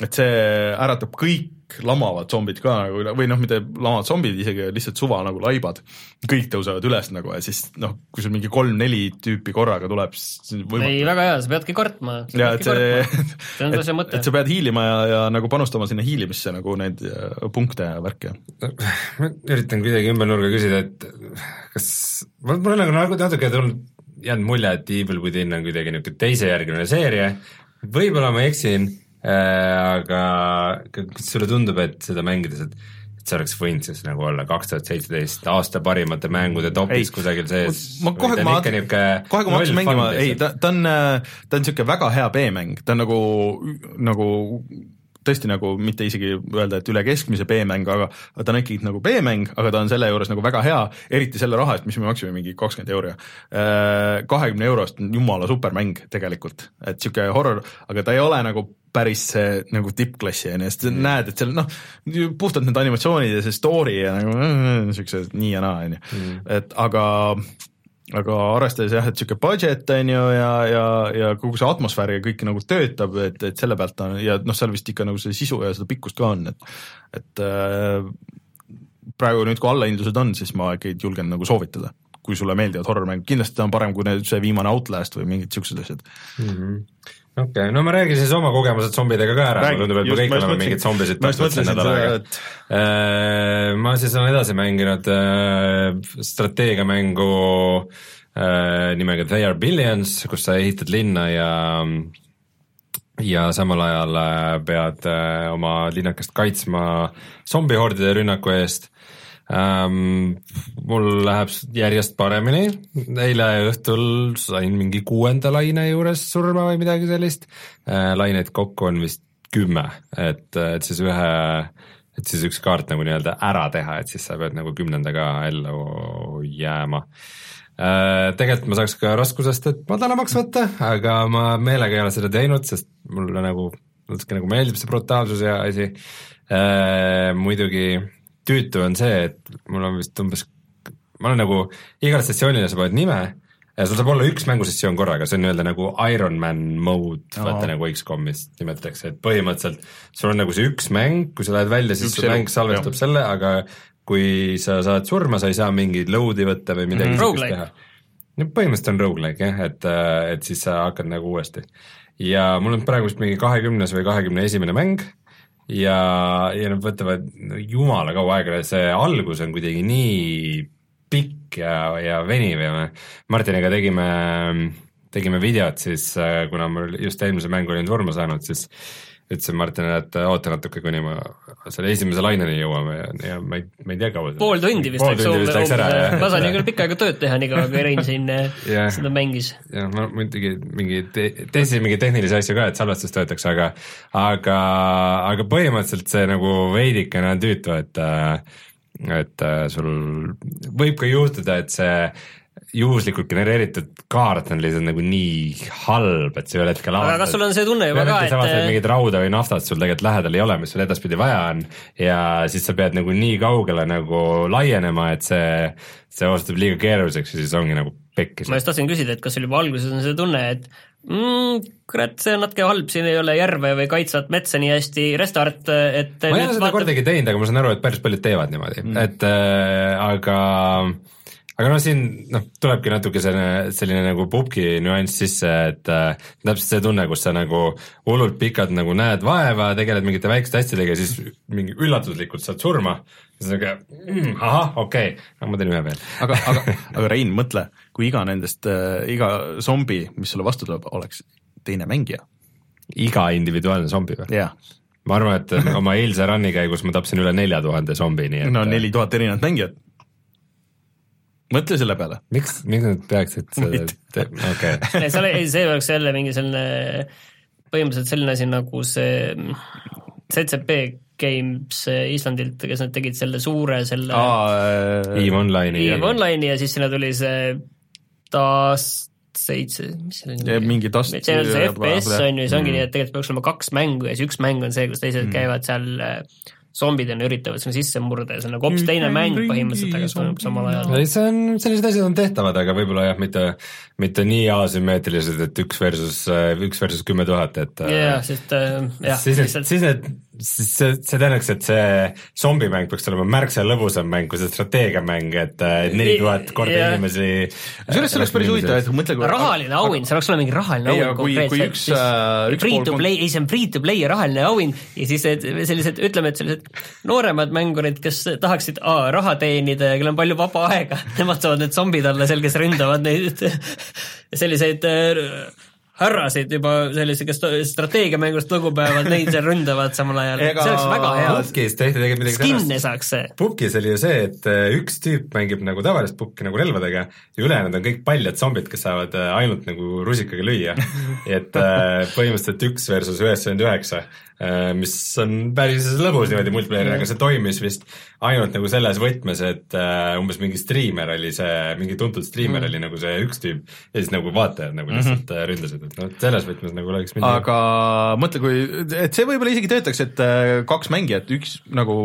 et see äratab kõik lamavad zombid ka nagu üle või noh, mitte lamavad zombid isegi, lihtsalt suva nagu laibad, kõik tõusevad üles nagu ja siis noh, kui sul mingi kolm-neli tüüpi korraga tuleb, siis võimatu. ei, väga hea, sa peadki kartma. ja et see, see on [LAUGHS] asja mõte. et sa pead hiilima ja, ja nagu panustama sinna hiilimisse nagu neid äh, punkte ja värki. ma üritan kuidagi ümber nurga küsida, et kas, mul on nagu natuke tulnud, jäänud mulje, et Evil Within on kuidagi niisugune teisejärguline seeria, võib-olla ma eksin Äh, aga kas sulle tundub, et seda mängides, et et see oleks võinud siis nagu olla kaks tuhat seitseteist aasta parimate mängude topis kusagil sees? ma kohe, ma, kohe kui ma hakkasin mängima, ei ta, ta on, ta on niisugune väga hea B-mäng, ta on nagu, nagu tõesti nagu mitte isegi öelda, et üle keskmise B-mäng, aga ta on ikkagi nagu B-mäng, aga ta on selle juures nagu väga hea, eriti selle raha eest, mis me maksime, mingi kakskümmend euri. Äh, kahekümne eurost on jumala supermäng tegelikult, et niisugune horror, aga ta ei ole nagu päris see nagu tippklassi on ju, sest mm. näed, et seal noh, puhtalt need animatsioonid ja see story ja nagu niisugused nii ja naa, on ju, mm. et aga aga arvestades jah, et niisugune budget on ju ja, ja, ja kogu see atmosfäär ja kõik nagu töötab, et, et selle pealt on ja noh, seal vist ikka nagu see sisu ja seda pikkust ka on, et et äh, praegu nüüd, kui allahindlused on, siis ma ikkagi julgen nagu soovitada, kui sulle meeldivad horror-mängud, kindlasti ta on parem kui need, see viimane Outlast või mingid niisugused asjad mm. -hmm okei okay., no ma räägin siis oma kogemused zombidega ka ära, mulle tundub, et me kõik oleme mingeid zombisid tapnud see nädal aega. Äh, ma siis olen edasi mänginud äh, strateegiamängu äh, nimega They are billions, kus sa ehitad linna ja ja samal ajal pead oma linnakest kaitsma zombihordide rünnaku eest ähm,. mul läheb järjest paremini, eile õhtul sain mingi kuuenda laine juures surma või midagi sellist äh,. laineid kokku on vist kümme, et, et siis ühe, et siis üks kaart nagu nii-öelda ära teha, et siis sa pead nagu kümnendaga ellu jääma äh,. tegelikult ma saaks ka raskusest, et madalamaks võtta, aga ma meelega ei ole seda teinud, sest mulle nagu natuke nagu meeldib see brutaalsus ja asi äh,. muidugi tüütu on see, et mul on vist umbes, ma olen nagu, igale sessioonile sa paned nime ja sul saab olla üks mängusessioon korraga, see on nii-öelda nagu Ironman mode no., vaata nagu X-komis nimetatakse, et põhimõtteliselt sul on nagu see üks mäng, kui sa lähed välja, siis see mäng salvestab selle, aga kui sa saad surma, sa ei saa mingeid load'i võtta või midagi mm -hmm. teha. no põhimõtteliselt on rogu-like jah, et, et siis sa hakkad nagu uuesti. ja mul on praegu vist mingi kahekümnes või kahekümne esimene mäng ja, ja nad võtavad jumala kaua aega, see algus on kuidagi nii pikk ja, ja veniv ja me Martiniga tegime, tegime videot siis, kuna mul just eelmise mängu olin surma saanud, siis ütlesin Martinile, et oota natuke, kuni ma selle esimese laineni jõuame ja, ja ma ei, ma ei tea, kaua pool tundi vist läks umbes, ma sain küll pikka aega tööd teha, niikaua kui Rein siin [LAUGHS] yeah. seda mängis. jah, ma muidugi mingi te,, testisin mingeid tehnilisi asju ka, et salvestus töötaks, aga aga, aga põhimõtteliselt see nagu veidikene on tüütu, et et sul võib ka juhtuda, et see juhuslikult genereeritud kaart on lihtsalt nagu nii halb, et sa ühel hetkel aga kas sul on see tunne juba ka, et et mingit rauda või naftat sul tegelikult lähedal ei ole, mis sul edaspidi vaja on ja siis sa pead nagu nii kaugele nagu laienema, et see, see osutub liiga keeruliseks ja siis ongi nagu pekkis. ma just tahtsin küsida, et kas sul juba alguses on see tunne, et mm, kurat, see on natuke halb, siin ei ole järve või kaitsvat metsa nii hästi, restart, et ma ei ole seda vaatad... kordagi teinud, aga ma saan aru, et päris paljud teevad niimoodi mm., et äh, aga aga noh, siin noh, tulebki natuke selline, selline nagu pubgi nüanss sisse, et äh, täpselt see tunne, kus sa nagu hullult pikalt nagu näed vaeva, tegeled mingite väikeste asjadega ja siis mingi üllatuslikult saad surma. siis on niisugune mm, ahah, okei okay., no ma teen ühe veel. aga, aga, [LAUGHS] aga Rein, mõtle, kui iga nendest äh,, iga zombi, mis sulle vastu tuleb, oleks teine mängija. iga individuaalne zombi või? jah ma arvan, et oma eilse run'i käigus ma tapsin üle nelja tuhande zombi, nii et no neli tuhat erinevat mängijat mõtle selle peale. miks, miks nad peaksid seda, okei. [LAUGHS] see oli, ei see oleks jälle mingi selline, põhimõtteliselt selline asi nagu see CCP Games Islandilt, kes nad tegid selle suure selle äh, EVE Online'i. EVE Online'i ja siis sinna tuli see taas seitse, mis see oli? mingi tast-. see on see FPS on ju, see ongi mm. nii, et tegelikult peaks olema kaks mängu ja siis üks mäng on see, kus teised mm. käivad seal äh, zombidena üritavad sinna sisse murda ja see on nagu hoopis teine mäng põhimõtteliselt, aga see toimub samal ajal. see on, sellised asjad on tehtavad, aga võib-olla jah, mitte, mitte nii asümmeetrilised, et üks versus, üks versus kümme tuhat, et jah, sest äh, jah. siis need, siis need siis see, see tähendaks, et see zombimäng peaks olema märksa lõbusam mäng kui see strateegiamäng, et neli tuhat korda yeah. inimesi. kusjuures see oleks päris huvitav, et mõtle kui rahaline auhind, seal oleks olema mingi rahaline auhind konkreetselt. üks, äh, üks free to play, ei see on free to play ja rahaline auhind ja siis sellised, ütleme, et sellised nooremad mängurid, kes tahaksid aa, raha teenida ja kellel on palju vaba aega, [LAUGHS] nemad saavad need zombid olla seal, kes ründavad neid [LAUGHS] selliseid härrasid juba sellise, kes strateegiamängust lugu peavad, neid seal ründavad samal ajal Ega..., see oleks väga hea. Pukis tehti tegelikult midagi Skin'e saaks see. Pukis oli ju see, et äh, üks tüüp mängib nagu tavalist pukki nagu relvadega ja ülejäänud on kõik paljad zombid, kes saavad äh, ainult nagu rusikaga lüüa [LAUGHS] et äh, põhimõtteliselt üks versus üheksakümmend üheksa mis on päris lõbus niimoodi multiplayer'ina, aga see toimis vist ainult nagu selles võtmes, et uh, umbes mingi striimer oli see, mingi tuntud striimer mm. oli nagu see üks tüüp ja siis nagu vaatajad nagu lihtsalt mm -hmm. ründasid, et noh, selles võtmes nagu oleks mingi aga mõtle, kui, et see võib-olla isegi töötaks, et kaks mängijat, üks nagu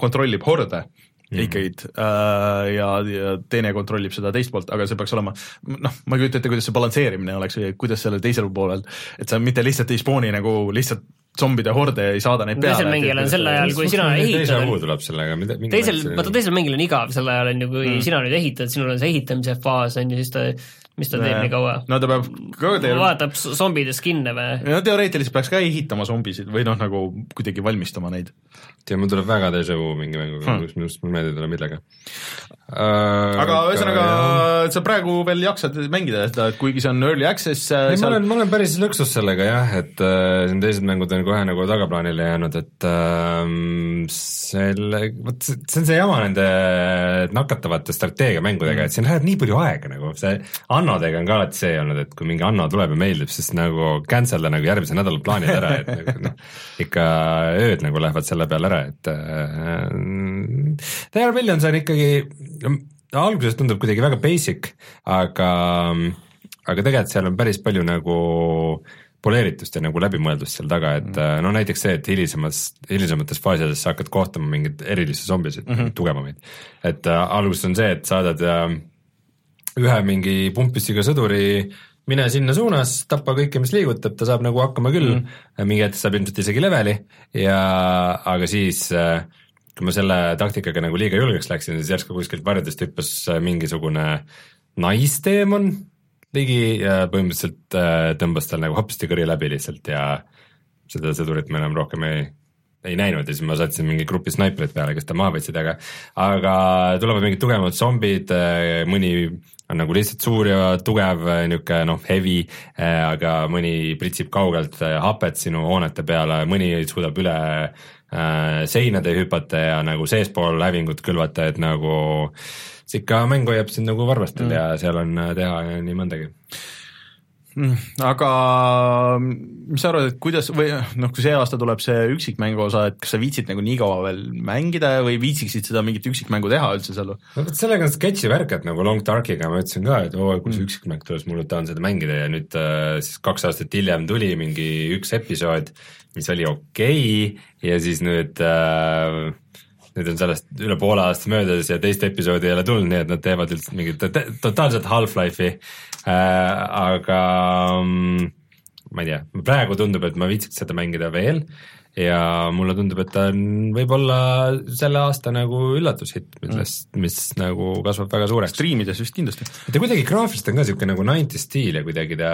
kontrollib horde mm. ikkagi äh, ja, ja teine kontrollib seda teist poolt, aga see peaks olema noh, ma ei kujuta ette, kuidas see balansseerimine oleks või kuidas sellel teisel poolel, et sa mitte lihtsalt ei spooni nagu lihtsalt zombide horde ei saada neid peale. teisel mängijal on sel ajal, kui sina ehitad. tuleb sellega, mida. teisel, vaata teisel mängijal on igav sel ajal on ju, kui mm. sina nüüd ehitad, sinul on see ehitamise faas on ju, siis ta mis ta teeb nii kaua? no ta peab ka teeb... vaatab zombide skin'e või? no teoreetiliselt peaks ka ehitama zombisid või noh, nagu kuidagi valmistama neid. Tea, mul tuleb väga déjà vu mingi mänguga hmm., minu arust mul meelde ei tule millega äh,. aga ühesõnaga, sa praegu veel jaksad mängida seda, et kuigi see on early access äh, ei seal..., ma olen, ma olen päris lõksus sellega jah, et äh, siin teised mängud on kohe nagu tagaplaanile jäänud, et äh, selle, vot see on see jama nende nakatavate strateegiamängudega mm., et siin läheb nii palju aega nagu, see Annodega on ka alati see olnud, et kui mingi Anno tuleb ja meeldib, siis nagu cancel da nagu järgmise nädala plaanid ära, et nagu noh, ikka ööd nagu lähevad selle peale ära, et äh, Dial Millions on ikkagi, alguses tundub kuidagi väga basic, aga, aga tegelikult seal on päris palju nagu poleeritust ja nagu läbimõeldust seal taga, et mm. no näiteks see, et hilisemas, hilisemates faasides sa hakkad kohtama mingeid erilisi zombisid mm, -hmm. tugevamaid. et äh, alguses on see, et saadad äh, ühe mingi pumppüssiga sõduri mine sinna suunas, tapa kõike, mis liigutab, ta saab nagu hakkama küll mm., mingi hetk saab ilmselt isegi leveli ja aga siis kui ma selle taktikaga nagu liiga julgeks läksin, siis järsku kuskilt varjudest hüppas mingisugune naisteemon ligi ja põhimõtteliselt äh, tõmbas tal nagu hopsti kõri läbi lihtsalt ja seda sõdurit ma enam rohkem ei, ei näinud ja siis ma sattusin mingi grupi snaipreid peale, kes ta maha võtsid, aga aga tulevad mingid tugevamad zombid, äh, mõni on nagu lihtsalt suur ja tugev niisugune noh, heavy, äh, aga mõni pritsib kaugelt äh, hapet sinu hoonete peale, mõni suudab üle äh, seinade hüpata ja nagu seespool hävingut külvata, et nagu see ikka mäng hoiab sind nagu varvastel mm. ja seal on teha nii mõndagi aga mis sa arvad, et kuidas või noh, kui see aasta tuleb see üksikmängu osa, et kas sa viitsid nagu nii kaua veel mängida või viitsiksid seda mingit üksikmängu teha üldse seal? no vot sellega on sketši värk, et nagu Long Darkiga ma ütlesin ka, et oo, kui see mm. üksikmäng tuleb, siis ma tahan seda mängida ja nüüd äh, siis kaks aastat hiljem tuli mingi üks episood, mis oli okei okay, ja siis nüüd äh, nüüd on sellest üle poole aasta möödas ja teist episoodi ei ole tulnud, nii et nad teevad üldse mingit totaalset Half-Life'i. Äh,, aga mm, ma ei tea, praegu tundub, et ma viitsiks seda mängida veel ja mulle tundub, et ta on võib-olla selle aasta nagu üllatushitt, millest mm., mis nagu kasvab väga suureks. striimides vist kindlasti. ta kuidagi graafiliselt on ka niisugune nagu 90 stiil ja kuidagi ta,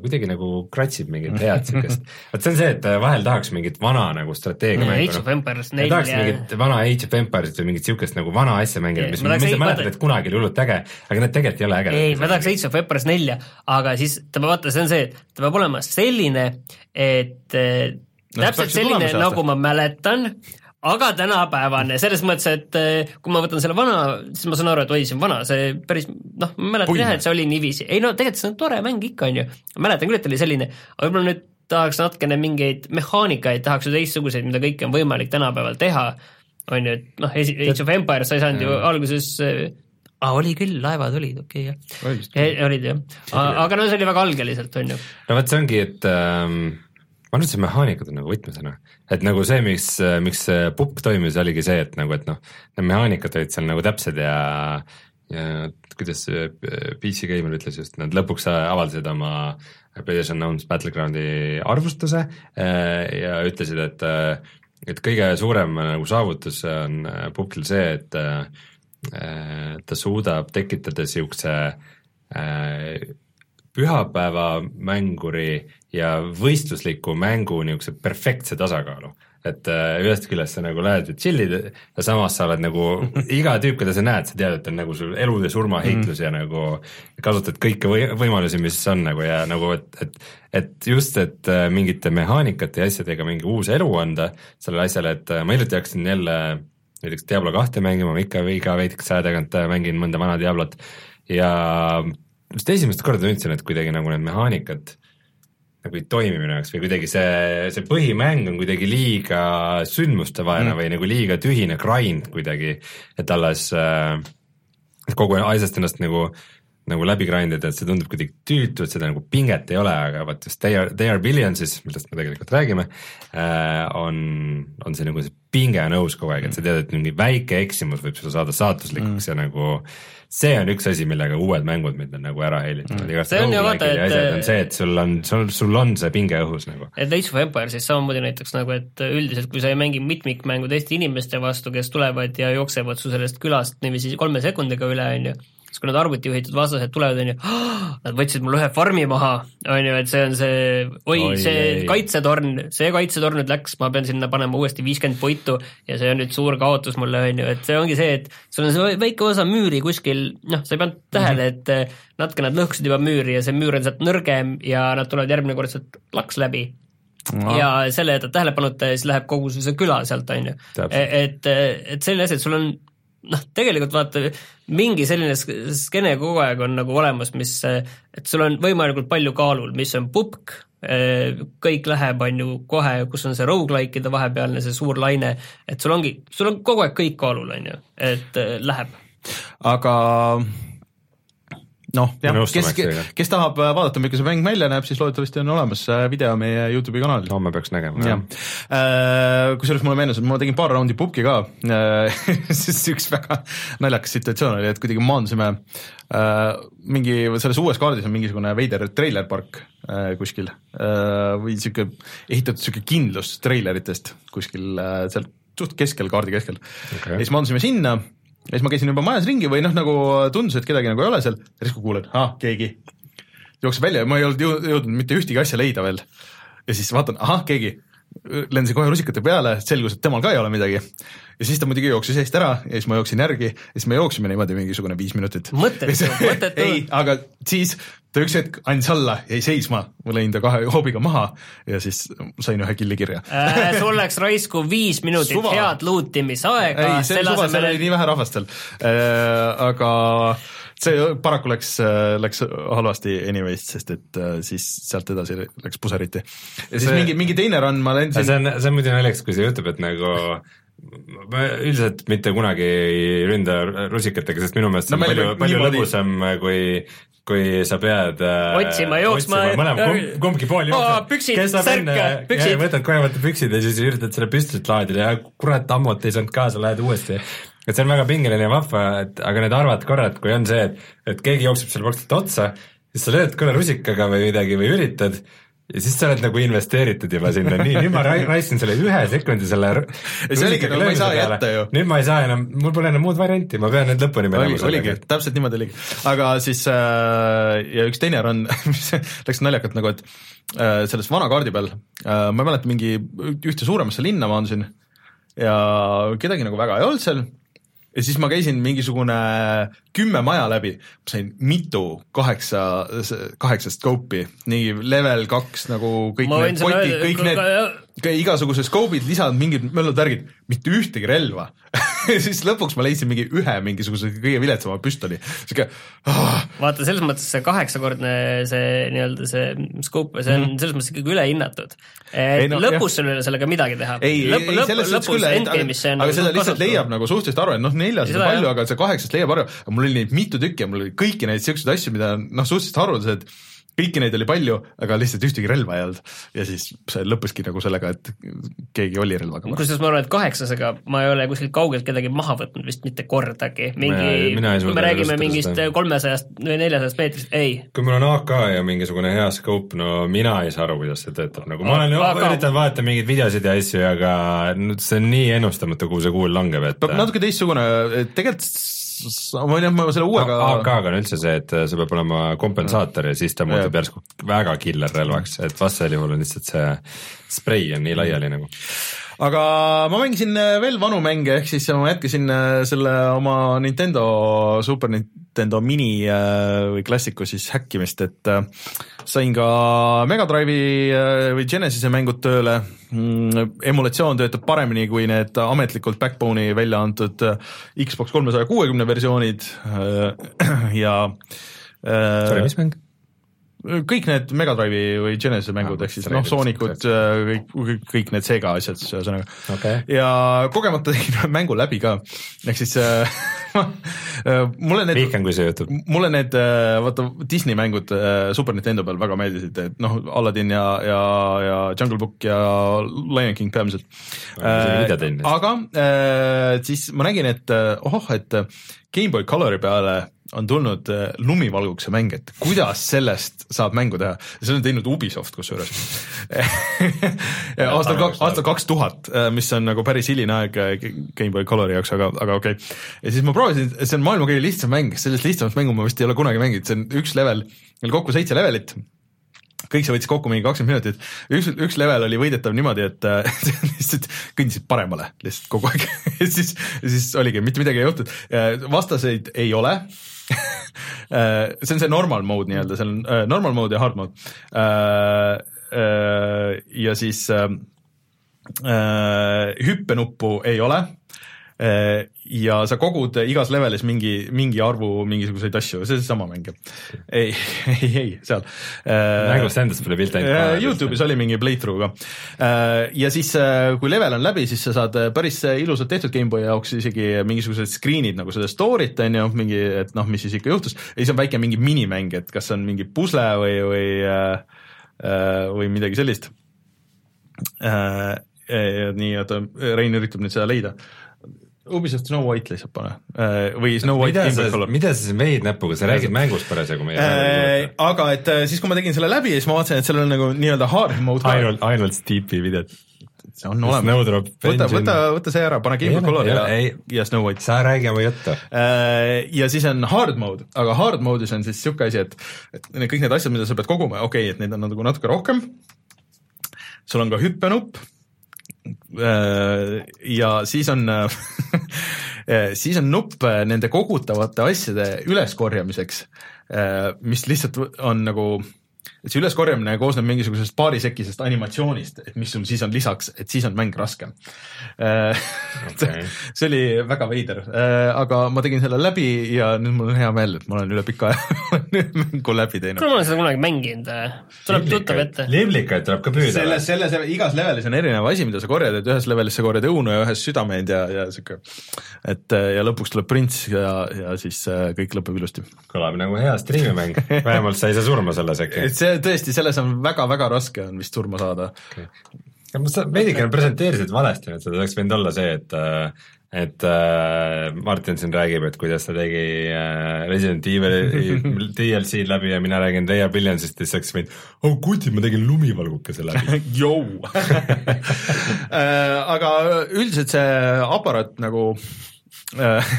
kuidagi nagu kratsib mingit head niisugust, [LAUGHS] vot see on see, et vahel tahaks mingit vana nagu strateegiamängu. Age of Empires neli. tahaks mingit vana Age of Empire'it või mingit niisugust nagu vana asja mängida, mis ma, ma mäletan, et kunagi oli hullult äge, aga need tegelikult ei ole ägedad. ei, ma tahaks Age of Empires nelja, aga siis ta, vaata, see on see, et ta peab olema selline, et no, täpselt selline, nagu ma mäletan, aga tänapäevane, selles mõttes, et eh, kui ma võtan selle vana, siis ma saan aru, et oi, see on vana, see päris noh, ma mäletan jah, et see oli niiviisi, ei no tegelikult see on tore mäng ikka, on ju, mäletan küll, et oli selline, aga võib-olla nüüd tahaks natukene mingeid mehaanikaid, tahaks ju teistsuguseid, mida kõike on võimalik tänapäeval teha, on ju, et noh, Age of Empires sa ei saanud ju alguses ah, oli küll, laevad olid, okei okay, jah. olid jah, aga no see oli väga algeliselt, on ju. no vot, see ongi, et ähm, ma arvan, et see mehaanikad on nagu võtmesõna, et nagu see, miks, miks see pupp toimis, oligi see, et nagu, et noh, need mehaanikad olid seal nagu täpsed ja ja kuidas PC Gamer ütles just, nad lõpuks avaldasid oma PlayStation Unknown's Battleground'i arvustuse äh, ja ütlesid, et äh, et kõige suurem nagu saavutus on Pupkil see, et äh, ta suudab tekitada äh, pühapäevamänguri ja võistlusliku mängu niisuguse perfektse tasakaalu et äh, ühest küljest sa nagu lähed ja chill'id ja samas sa oled nagu [LAUGHS] iga tüüp, keda sa näed, sa tead, et on nagu sul elu ja surma heitlus mm. ja nagu kasutad kõiki või, võimalusi, mis on nagu ja nagu, et, et et just, et äh, mingite mehaanikate ja asjadega mingi uus elu anda sellele asjale, et äh, ma hiljuti hakkasin jälle näiteks Diablo kahte mängima, ma ikka iga veidikese aja tagant mängin mõnda vana Diablot ja just esimest korda tundsin, et kuidagi nagu need mehaanikad nagu ei toimi minu jaoks või kuidagi see, see põhimäng on kuidagi liiga sündmustevaene mm. või nagu liiga tühine grind kuidagi, et alles äh, kogu asjast ennast nagu nagu läbi grind ida, et see tundub kuidagi tüütu, et seda nagu pinget ei ole, aga vot just They are, They are Billionsis, millest me tegelikult räägime äh,, on, on see nagu see pinge on õhus kogu aeg, et sa tead, et mingi väike eksimus võib sulle saada saatuslikuks mm. ja nagu see on üks asi, millega uued mängud mind on nagu ära helitanud mm., igast roguelike'id ja asjad on see, et sul on, sul, sul on see pinge õhus nagu. et Age of Empiresis samamoodi näiteks nagu, et üldiselt kui sa ei mängi mitmikmängu teiste inimeste vastu, kes tulevad ja jooksevad su sellest külast niiviisi kolme sekundiga üle, on ju, siis kui need arvutijuhitud vastased tulevad, on ju, nad võtsid mul ühe farmi maha, on ju, et see on see, oi, oi, see ei. kaitsetorn, see kaitsetorn nüüd läks, ma pean sinna panema uuesti viiskümmend puitu ja see on nüüd suur kaotus mulle, on ju, et see ongi see, et sul on see väike osa müüri kuskil, noh, sa ei pannud tähele, mhm. et eh, natuke nad lõhkusid juba müüri ja see müür on sealt nõrgem ja nad tulevad järgmine kord sealt laks läbi no.. ja selle jätad tähelepanuta ja siis läheb kogu see küla sealt, on ju. et, et selline asi, et sul on noh, tegelikult vaata, mingi selline skeene kogu aeg on nagu olemas, mis, et sul on võimalikult palju kaalul, mis on pupk, kõik läheb, on ju, kohe, kus on see rogu-like'ide vahepealne see suur laine, et sul ongi, sul on kogu aeg kõik kaalul, on ju, et läheb. aga noh, jah, kes, kes tahab äh, vaadata, milline see mäng välja näeb, siis loodetavasti on olemas äh, video meie Youtube'i kanalil. homme peaks nägema, jah. Äh, kusjuures mulle meenus, et ma tegin paar raundi pubki ka. [LAUGHS] Siis üks väga naljakas situatsioon oli, et kuidagi maandusime mingi, selles uues kaardis on mingisugune veider treilerpark kuskil või niisugune ehitatud niisugune kindlus treileritest kuskil seal suht keskel, kaardi keskel. Okay.. ja siis maandusime sinna ja siis ma käisin juba majas ringi või noh, nagu tundus, et kedagi nagu ei ole seal, järsku kuulen, ahah, keegi. Jookseb välja ja ma ei olnud jõudnud mitte ühtegi asja leida veel. ja siis vaatan, ahah, keegi, lendasin kohe rusikate peale, selgus, et temal ka ei ole midagi. ja siis ta muidugi jooksis eest ära ja siis ma jooksin järgi ja siis me jooksime niimoodi mingisugune viis minutit. mõttetu, mõttetu. ei, aga siis ta üks hetk andis alla, jäi seisma, ma lõin ta kahe hoobiga maha ja siis sain ühe killi kirja äh,. sul läks raisku viis minutit suva. head luutimisaega. ei, see suva, seal oli nii vähe rahvast seal äh,, aga see paraku läks, läks halvasti anyways, sest et äh, siis sealt edasi läks puseriti. ja siis see, mingi, mingi teine run ma lendasin. see on, see on muidu naljakas, kui see juhtub, et nagu ma üldiselt mitte kunagi ei ründa rusikatega, sest minu meelest see no, on palju, palju lõbusam, kui kui sa pead äh, otsima, jooksma, mõlema kumb, kumbki pool jookseb. püksid, särk, püksid. võtad kohe vaata püksid ja siis üritad selle püstolit laadida ja kurat, ammut ei saanud kaasa, lähed uuesti. Et see on väga pingeline ja vahva, et aga need harvad korrad, kui on see, et, et keegi jookseb sulle vaikselt otsa, siis sa lööd korra rusikaga või midagi või üritad ja siis sa oled nagu investeeritud juba sinna, nii, nüüd ma raiskasin selle ühe sekundi selle see oligi, no ma ei saa jätta ju. nüüd ma ei saa enam, mul pole enam muud varianti, ma pean nüüd lõpuni minema. oligi, täpselt niimoodi oligi. aga siis äh, ja üks teine run, [LAUGHS] mis läks naljakalt nagu, et äh, selles vana kaardi peal äh,, ma ei mäleta, mingi ühte suuremasse linna maandusin ja kedagi nagu väga ei olnud seal ja siis ma käisin mingisugune kümme maja läbi, sain mitu kaheksa, kaheksa scope'i, nii level kaks nagu kõik ma need kotid, kõik need, igasugused scope'id, lisad mingid möllud, värgid, mitte ühtegi relva [LAUGHS] [LAUGHS] siis lõpuks ma leidsin mingi ühe mingisuguse kõige viletsama püstoli, siuke oh.. vaata, selles mõttes see kaheksakordne see nii-öelda see scope, see on mm -hmm. selles mõttes ikkagi ülehinnatud. no, lõpus sul ei ole sellega midagi teha. ei, ei, selles suhtes küll, aga, aga nagu seda lihtsalt leiab nagu suhteliselt aru, et noh, neljas on palju, aga see kaheksast leiab aru, aga mul oli neid mitu tükki ja mul oli kõiki neid siukseid asju, mida noh, suhteliselt haruldased kõiki neid oli palju, aga lihtsalt ühtegi relva ei olnud. Ja siis see lõppeski nagu sellega, et keegi oli relvaga. kusjuures ma arvan, et kaheksasega ma ei ole kuskilt kaugelt kedagi maha võtnud vist mitte kordagi, mingi, kui me räägime mingist kolmesajast või neljasajast meetrist, ei. kui mul on AK ja mingisugune hea scope, no mina ei saa aru, kuidas see töötab, nagu ma olen AK... üritanud vaadata mingeid videosid ja asju, aga see on nii ennustamatu, kuhu see kuul langeb, et natuke teistsugune, tegelikult ma ei tea, ma selle uuega AK-ga on üldse see, et see peab olema kompensaator ja siis ta muutub järsku väga killer relvaks, et vastasel juhul on lihtsalt see sprei on nii laiali nagu. Aga ma mängisin veel vanu mänge, ehk siis ma jätkasin selle oma Nintendo, Super Nintendo mini või klassiku siis häkkimist, et sain ka Mega Drive'i äh, või Genesis'e mängud tööle. Mm, emulatsioon töötab paremini kui need ametlikult Backbone'i välja antud äh, Xbox kolmesaja kuuekümne versioonid äh, [CLEARS THROAT] ja Sorry, mis mäng? Kõik need Mega Drive'i või Genesis'e mängud ah,, ehk siis noh, Soonicud, kõik, kõik, kõik need Sega asjad siis ühesõnaga. Okay.. ja kogemata [LAUGHS] tegin mängu läbi ka, ehk siis [LAUGHS] äh, mulle need vihkan, kui see juhtub. mulle need, vaata Disney mängud Super Nintendo peal väga meeldisid, et noh, Aladdin ja, ja, ja Jungle Book ja Lion King peamiselt. Äh,. aga äh, siis ma nägin, et ohoh, et GameBoy Colori peale on tulnud äh, lumivalgukese mäng, et kuidas sellest saab mängu teha. selle on teinud Ubisoft kusjuures. [LAUGHS] Aastal, aastal kaks tuhat, äh, mis on nagu päris hiline aeg äh, GameBoy Colori jaoks, aga, aga okei. Okay.. ja siis ma proovisin, see on maailma kõige lihtsam mäng, sellest lihtsamat mängu ma vist ei ole kunagi mänginud, see on üks level, meil kokku seitse levelit kõik see võttis kokku mingi kakskümmend minutit, üks, üks level oli võidetav niimoodi, et [LAUGHS] lihtsalt kõndisid paremale lihtsalt kogu aeg. [LAUGHS] Ja siis, siis oligi, mitte midagi ei juhtunud, vastaseid ei ole. [LAUGHS] Äh, see on see normal mode nii-öelda, seal on äh, normal mode ja hard mode. Äh, ja siis hüppenuppu ei ole ja sa kogud igas levelis mingi, mingi arvu mingisuguseid asju, see on seesama mäng ju. ei, ei, ei, seal. mängust endast pole pilte ainult. Youtube'is oli mingi playthrough ka. ja siis, kui level on läbi, siis sa saad päris ilusalt tehtud GameBoy jaoks isegi mingisugused screen'id nagu seda story't on ju, mingi, et noh, mis siis ikka juhtus, ja siis on väike mingi minimäng, et kas on mingi pusle või, või või midagi sellist. nii, oota, Rein üritab nüüd seda leida Ubisoft Snow White lihtsalt pane. Äh, või Snow White mida sa, mida sa siis veid näpuga, sa räägid mängust parasjagu meie äh, aga et äh, siis, kui ma tegin selle läbi, siis ma vaatasin, et sellel on nagu nii-öelda hard mode ainult, ainult Steepi videot. see on olemas. võta, võta, võta see ära, pane Game of Color ja, ja Snow White. sa räägi oma juttu. Äh,. ja siis on hard mode, aga hard mode'is on siis niisugune asi, et, et kõik need asjad, mida sa pead koguma, okei okay,, et neid on nagu natuke rohkem, sul on ka hüppenupp ja siis on [LAUGHS] siis on nupp nende kogutavate asjade üleskorjamiseks, äh, mis lihtsalt on nagu et see üleskorjamine koosneb mingisugusest paarisekisest animatsioonist, et mis sul siis on lisaks, et siis on mäng raskem okay. [LAUGHS] see oli väga veider, äh, aga ma tegin selle läbi ja nüüd mul on hea meel, et ma olen üle pika aja [LAUGHS] mängu läbi teinud. kuule, ma olen seda kunagi mänginud, tuleb tuttav ette. liblikaid tuleb ka püüda. selles, selles, igas levelis on erinev asi, mida sa korjad, et ühes levelis sa korjad õunu ja ühes südameid ja, ja sihuke, et ja lõpuks tuleb prints ja, ja siis äh, kõik lõpeb ilusti. kõlab nagu hea striimimäng, vähemalt sa ei saa surma selles äkki. et see tõesti, selles on väga-väga raske on vist surma saada. Okay.. sa veidikene presenteerisid valesti, et see oleks võinud olla see, et et äh, Martin siin räägib, et kuidas ta tegi äh, Resident Evil'i [LAUGHS] DLC läbi ja mina räägin Leia Billionsist ja siis oleks võinud, oh kutid, ma tegin lumivalgukese läbi. [LAUGHS] Jou [LAUGHS] äh, aga üldiselt see aparaat nagu äh,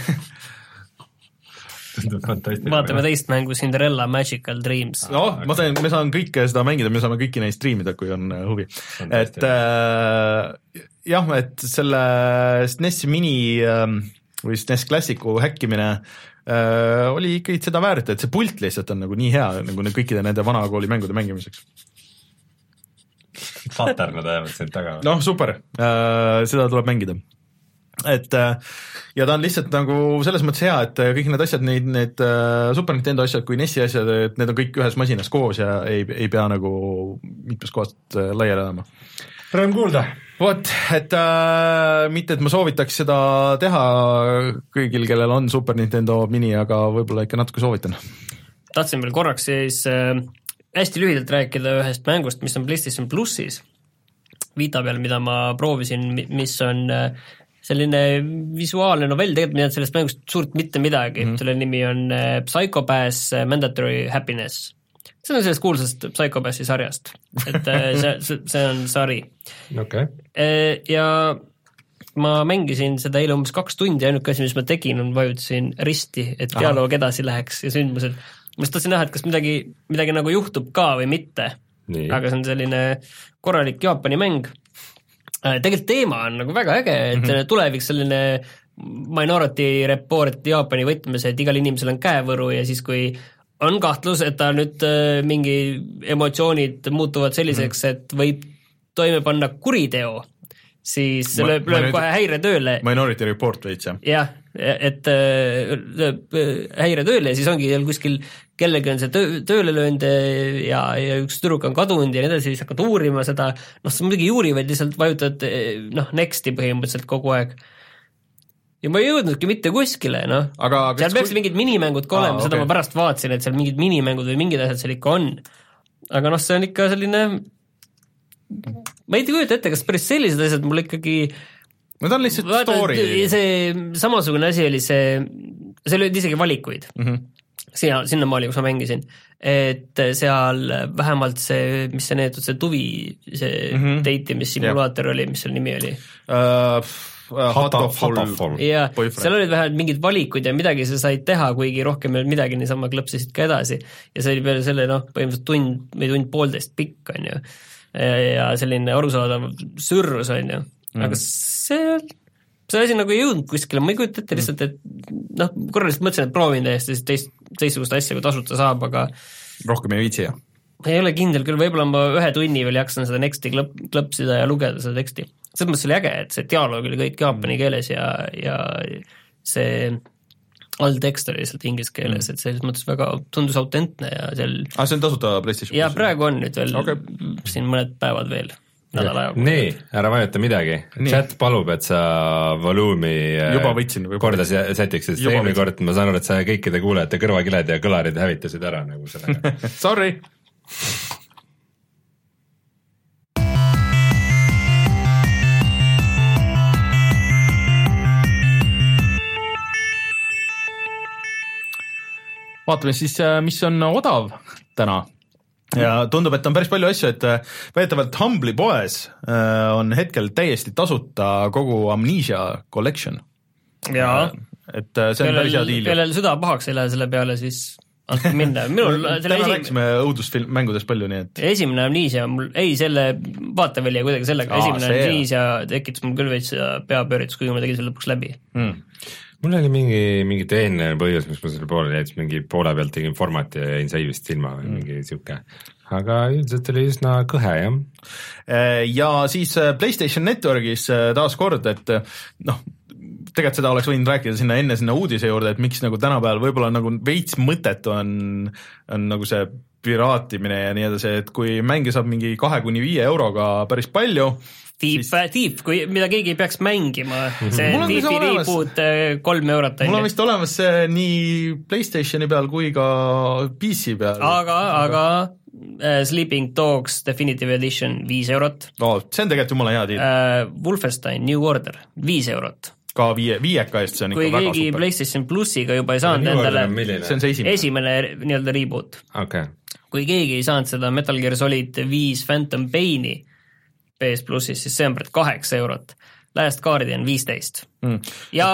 tundub fantastiline. vaatame teist mängu Cinderella Magical Dreams. noh, ma sain, me saan kõike seda mängida, me saame kõiki neid striimida, kui on äh, huvi. et äh, jah, et selle SNES mini äh, või SNES Classicu häkkimine äh, oli ikkagi seda väärt, et see pult lihtsalt on nagu nii hea nagu kõikide nende vanakooli mängude mängimiseks paternad ajavad sind taga. noh, super äh,, seda tuleb mängida et äh, ja ta on lihtsalt nagu selles mõttes hea, et äh, kõik need asjad, neid, need äh, Super Nintendo asjad kui NES-i asjad, et need on kõik ühes masinas koos ja ei, ei pea nagu mitmest kohast laiali elama. Rõõm kuulda. vot, et äh, mitte, et ma soovitaks seda teha kõigil, kellel on Super Nintendo mini, aga võib-olla ikka natuke soovitan. tahtsin veel korraks siis äh, hästi lühidalt rääkida ühest mängust, mis on PlayStation plussis, Vita peal, mida ma proovisin, mis on äh, selline visuaalne novell, tegelikult ma ei teadnud sellest mängust suurt mitte midagi mm, -hmm. selle nimi on äh, Psychopass Mandatory Happiness. see on sellest kuulsast Psychopassi sarjast, et see, see, see on sari. okei okay.. ja ma mängisin seda eile umbes kaks tundi, ainuke asi, mis ma tegin, on vajutasin risti, et dialoog edasi läheks ja sündmused. ma just tahtsin näha, et kas midagi, midagi nagu juhtub ka või mitte. aga see on selline korralik Jaapani mäng. Äh, tegelikult teema on nagu väga äge, et mm -hmm. tulevik selline minority report Jaapani võtmes, et igal inimesel on käevõru ja siis, kui on kahtlus, et ta nüüd äh, mingi emotsioonid muutuvad selliseks mm, -hmm. et võib toime panna kuriteo siis ma, lööb, lööb kohe häire tööle. Minority Report veits, jah? jah, et äh, lööb äh, häire tööle ja siis ongi seal kuskil kellelgi on see töö, tööle löönud ja, ja üks tüdruk on kadunud ja nii edasi, siis hakkad uurima seda, noh, sa muidugi ei uuri, vaid lihtsalt vajutad noh, next'i põhimõtteliselt kogu aeg ja ma ei jõudnudki mitte kuskile, noh. seal peaks kui... mingid minimängud ka olema, seda okay. ma pärast vaatasin, et seal mingid minimängud või mingid asjad seal ikka on. aga noh, see on ikka selline ma ei kujuta ette, kas päris sellised asjad mul ikkagi Need on lihtsalt vaata, story. see samasugune asi oli see, seal olid isegi valikuid mm. -hmm siia, sinnamaani, kus ma mängisin, et seal vähemalt see, mis see neetud, see tuvi, see mm -hmm. date imissimulaator yeah. oli, mis selle nimi oli uh,? Hataful. jah, seal olid vähemalt mingid valikud ja midagi sa said teha, kuigi rohkem ei olnud midagi, niisama klõpsisid ka edasi. ja see oli peale selle noh, põhimõtteliselt tund või tund-poolteist pikk, on ju ja selline arusaadav sürrus, on ju, aga mm. see, see asi nagu ei jõudnud kuskile, ma ei kujuta ette lihtsalt, et noh, korra lihtsalt mõtlesin, et proovin täiesti teist, teistsugust asja, kui tasuta saab, aga rohkem ei viitsi, jah? ei ole kindel küll, võib-olla ma ühe tunni veel jaksan seda Nexti klõp-, klõpsida ja lugeda seda teksti. selles mõttes oli äge, et see dialoog oli kõik jaapani keeles ja, ja see alltekst oli lihtsalt inglise keeles et selles mõttes väga tundus autentne ja seal aa ah,, see on tasuta PlayStation jaa, praegu on nüüd veel okay. siin mõned päevad veel nädala jagu. nii, ära vajuta midagi, chat palub, et sa volüümi äh, juba võtsin korda sätiks, sest eelmine kord ma saan aru, et sa kõikide kuulajate kõrvakiled ja kõlarid hävitasid ära nagu sellega [LAUGHS] Sorry. Vaatame siis, äh, mis on odav täna ja tundub, et on päris palju asju, et äh, väidetavalt Humble'i poes äh, on hetkel täiesti tasuta kogu Amnesia collection. jaa. et see on päris hea diil. kellel süda pahaks ei lähe selle peale, siis andke minna, [LAUGHS] minul täna esim... rääkisime õudusfilm, mängudest palju, nii et esimene Amnesia mul, ei selle vaatevälja kuidagi sellega, esimene Amnesia tekitas mul küll veits peapööritust, kuigi ma tegin selle lõpuks läbi mm mul oli mingi, mingi tehniline põhjus, miks ma selle pooleli jätsin, mingi poole pealt tegin formati ja jäin save'ist ilma või mm. mingi sihuke. aga üldiselt oli üsna kõhe, jah. Äh, ja siis äh, PlayStation Networkis äh, taaskord, et noh, tegelikult seda oleks võinud rääkida sinna enne sinna uudise juurde, et miks nagu tänapäeval võib-olla nagu veits mõttetu on, on nagu see piraatimine ja nii edasi, et kui mänge saab mingi kahe kuni viie euroga päris palju, Deep siis..., Deep, kui, mida keegi peaks mängima, see Deepi reboot äh, kolm eurot mul on vist olemas see nii Playstationi peal kui ka PC peal. aga, aga uh, Sleeping Dogs Definitive Edition viis eurot oh,. see on tegelikult jumala hea deal uh,. Wolfenstein New Order viis eurot ka viie, viieka eest, see on kui ikka väga super. kui keegi PlayStation plussiga juba ei saanud endale, see on see esimene, esimene nii-öelda reboot okay.. kui keegi ei saanud seda Metal Gear Solid viis Phantom Paini PS plussis, siis see on kaheksa eurot. Last Guardian viisteist. Mm.. ja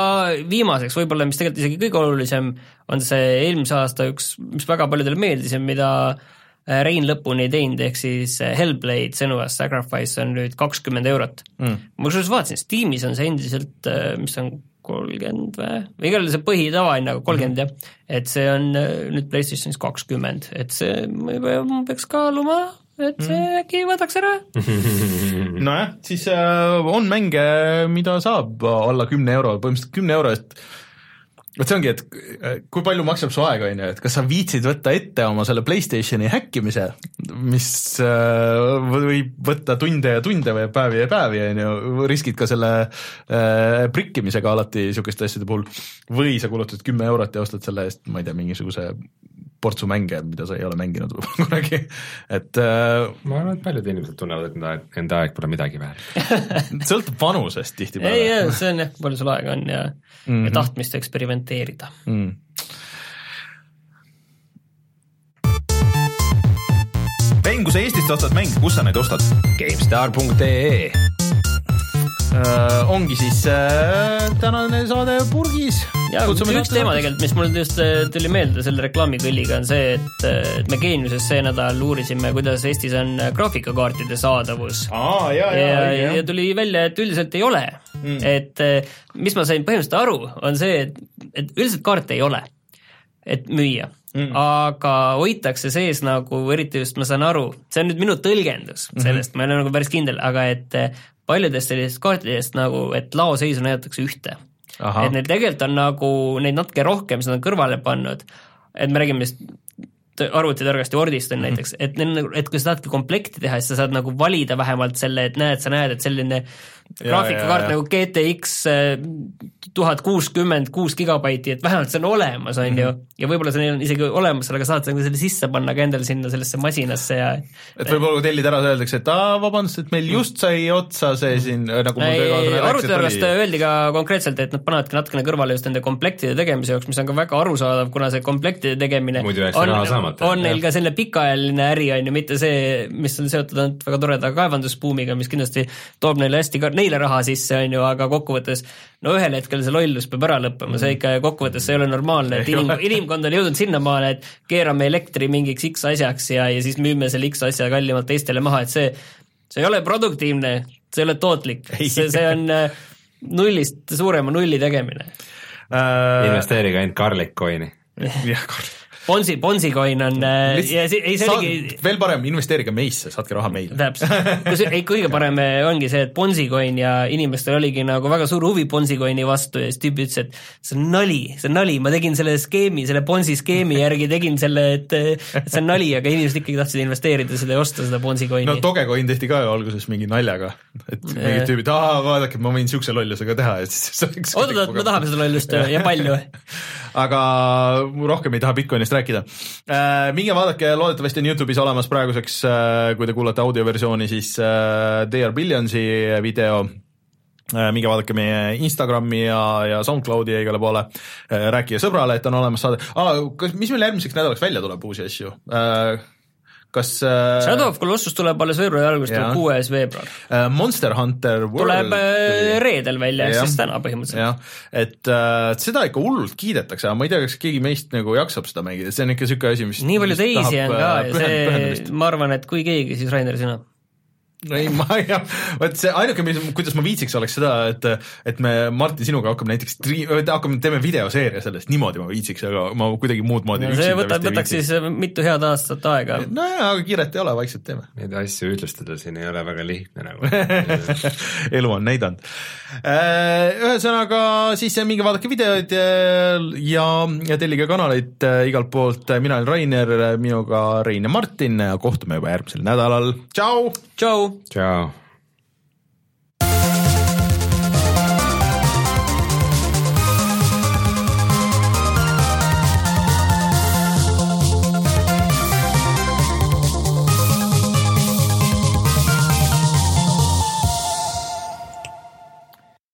viimaseks võib-olla, mis tegelikult isegi kõige olulisem, on see eelmise aasta üks, mis väga paljudele meeldis ja mida äh, Rein lõpuni ei teinud, ehk siis äh, Hellblade Senua's Sacrifice on nüüd kakskümmend eurot. Mm.. ma kusjuures vaatasin, Steamis on see endiselt, äh, mis on kolmkümmend või, või igal juhul see põhitavahinnaga kolmkümmend mm -hmm. jah, et see on nüüd PlayStationis kakskümmend, et see peaks kaaluma et see mm. äkki võtaks ära. [LAUGHS] nojah, siis äh, on mänge, mida saab alla kümne euro, põhimõtteliselt kümne euro eest vot see ongi, et äh, kui palju maksab su aeg, on ju, et kas sa viitsid võtta ette oma selle Playstationi häkkimise, mis äh, võib võtta tunde ja tunde või päevi ja päevi, on ju, riskid ka selle prikkimisega alati niisuguste asjade puhul, või sa kulutad kümme eurot ja ostad selle eest, ma ei tea, mingisuguse portsu mänge, mida sa ei ole mänginud võib-olla [LAUGHS] kunagi, et äh, ma arvan, et paljud inimesed tunnevad, et enda aeg, enda aeg pole midagi väärt [LAUGHS] sõltub vanusest tihtipeale. ei, ei, see on jah, palju sul aega on ja mm, -hmm. ja tahtmist eksperimenteerida mm.. mäng, kui sa Eestist ostad mänge, kus sa neid ostad? GameStar.ee äh, ongi siis äh, tänane saade purgis. ja üks teema tegelikult, mis mul just äh, tuli meelde selle reklaamikõlliga, on see, et, äh, et me Geeniuses see nädal uurisime, kuidas Eestis on äh, graafikakaartide saadavus. ja, ja, ja, ja, ja tuli välja, et üldiselt ei ole mm.. et mis ma sain põhimõtteliselt aru, on see, et, et üldiselt kaarte ei ole, et müüa Mm. aga hoitakse sees nagu, eriti just ma saan aru, see on nüüd minu tõlgendus mhm. sellest mm, -hmm. ma ei ole nagu päris kindel, aga et paljudest sellistest kaartidest nagu, et laoseisu näidatakse ühte. et neil tegelikult on nagu neid natuke rohkem, seda on kõrvale pannud, et me räägime vist arvutitargast ja Wordist on -hmm. näiteks, et neil nagu, et kui sa tahadki komplekti teha, siis sa saad nagu valida vähemalt selle, et näed, sa näed, et selline graafikakaart nagu GTX äh, tuhat kuuskümmend kuus gigabaiti, et vähemalt see on olemas, on ju, mhm. ja võib-olla see on isegi olemas, aga saad nagu selle sisse panna ka endale sinna sellesse masinasse ja et võib-olla kui tellid ära, öeldakse, et aa, vabandust, et meil just sai otsa see mhm. siin nagu arvutitargast öeldi ka konkreetselt, et nad panevadki natukene kõrvale just nende komplektide tegemise jaoks, mis on ka väga arusaadav, kuna see komplektide tegemine on, on neil ka selline pikaajaline äri, on ju, mitte see, mis on seotud ainult väga toreda kaevandusbuumiga, mis kindlasti toob neile hästi ka neile raha sisse, on ju, aga kokkuvõttes no ühel hetkel see lollus peab ära lõppema, see ikka kokkuvõttes see ei ole normaalne, et inim, inimkond on jõudnud sinnamaale, et keerame elektri mingiks X asjaks ja, ja siis müüme selle X asja kallimalt teistele maha, et see, see ei ole produktiivne, see ei ole tootlik, see, see on äh, nullist suurema nulli tegemine. Äh.... investeerige ainult garlic coin'i. jah, garlic Bonsi, Bonsi coin on äh, Lihtsalt, ja see, ei see oligi veel parem, investeerige meisse, saatke raha meile. täpselt, ei, kõige [LAUGHS] parem äh, ongi see, et Bonsi coin ja inimestel oligi nagu väga suur huvi Bonsi coin'i vastu ja siis tüüp ütles, et see on nali, see on nali, ma tegin selle skeemi, selle Bonsi skeemi järgi tegin selle, et et see on nali, aga inimesed ikkagi tahtsid investeerida seda ja osta seda Bonsi coin'i. no Dogecoin tehti ka ju alguses mingi naljaga, et mingid tüübid, aa vaadake, ma võin niisuguse lollusega teha. Ja siis oot, oot, me tahame seda lollust ja palju [LAUGHS] aga rohkem ei taha Bitcoinist rääkida äh,. minge vaadake, loodetavasti on Youtube'is olemas praeguseks äh,, kui te kuulate audioversiooni, siis äh, They are Billionsi video minge vaadake meie Instagrami ja, ja SoundCloudi ja igale poole rääkige sõbrale, et on olemas saade ah,. kas, mis meil järgmiseks nädalaks välja tuleb uusi asju äh,? Kas äh, Shadow of Colossus tuleb alles veebruari alguses, tuleb kuues veebruar. Äh,. Monster Hunter World tuleb äh, reedel välja, ehk siis täna põhimõtteliselt. et äh, seda ikka hullult kiidetakse, aga ma ei tea, kas keegi meist nagu jaksab seda mängida, see on ikka niisugune asi, mis nii palju teisi on ka ja see, ma arvan, et kui keegi, siis Rainer, sina ei, ma ei tea, vot see ainuke, mis, kuidas ma viitsiks, oleks seda, et et me Martin sinuga hakkame näiteks, hakkame, teeme videoseeria sellest, niimoodi ma viitsiks, aga ma kuidagi muud moodi no, see võtab, võtaks siis mitu head aastat aega. nojaa, aga kiiret ei ole, vaikselt teeme. Neid asju ühtlustada siin ei ole väga lihtne nagu [LAUGHS] elu on näidanud. Äh, ühesõnaga siis minge vaadake videoid ja, ja, ja tellige kanaleid äh, igalt poolt, mina olen Rainer, minuga Rein ja Martin, kohtume juba järgmisel nädalal, tšau! tšau! Ciao.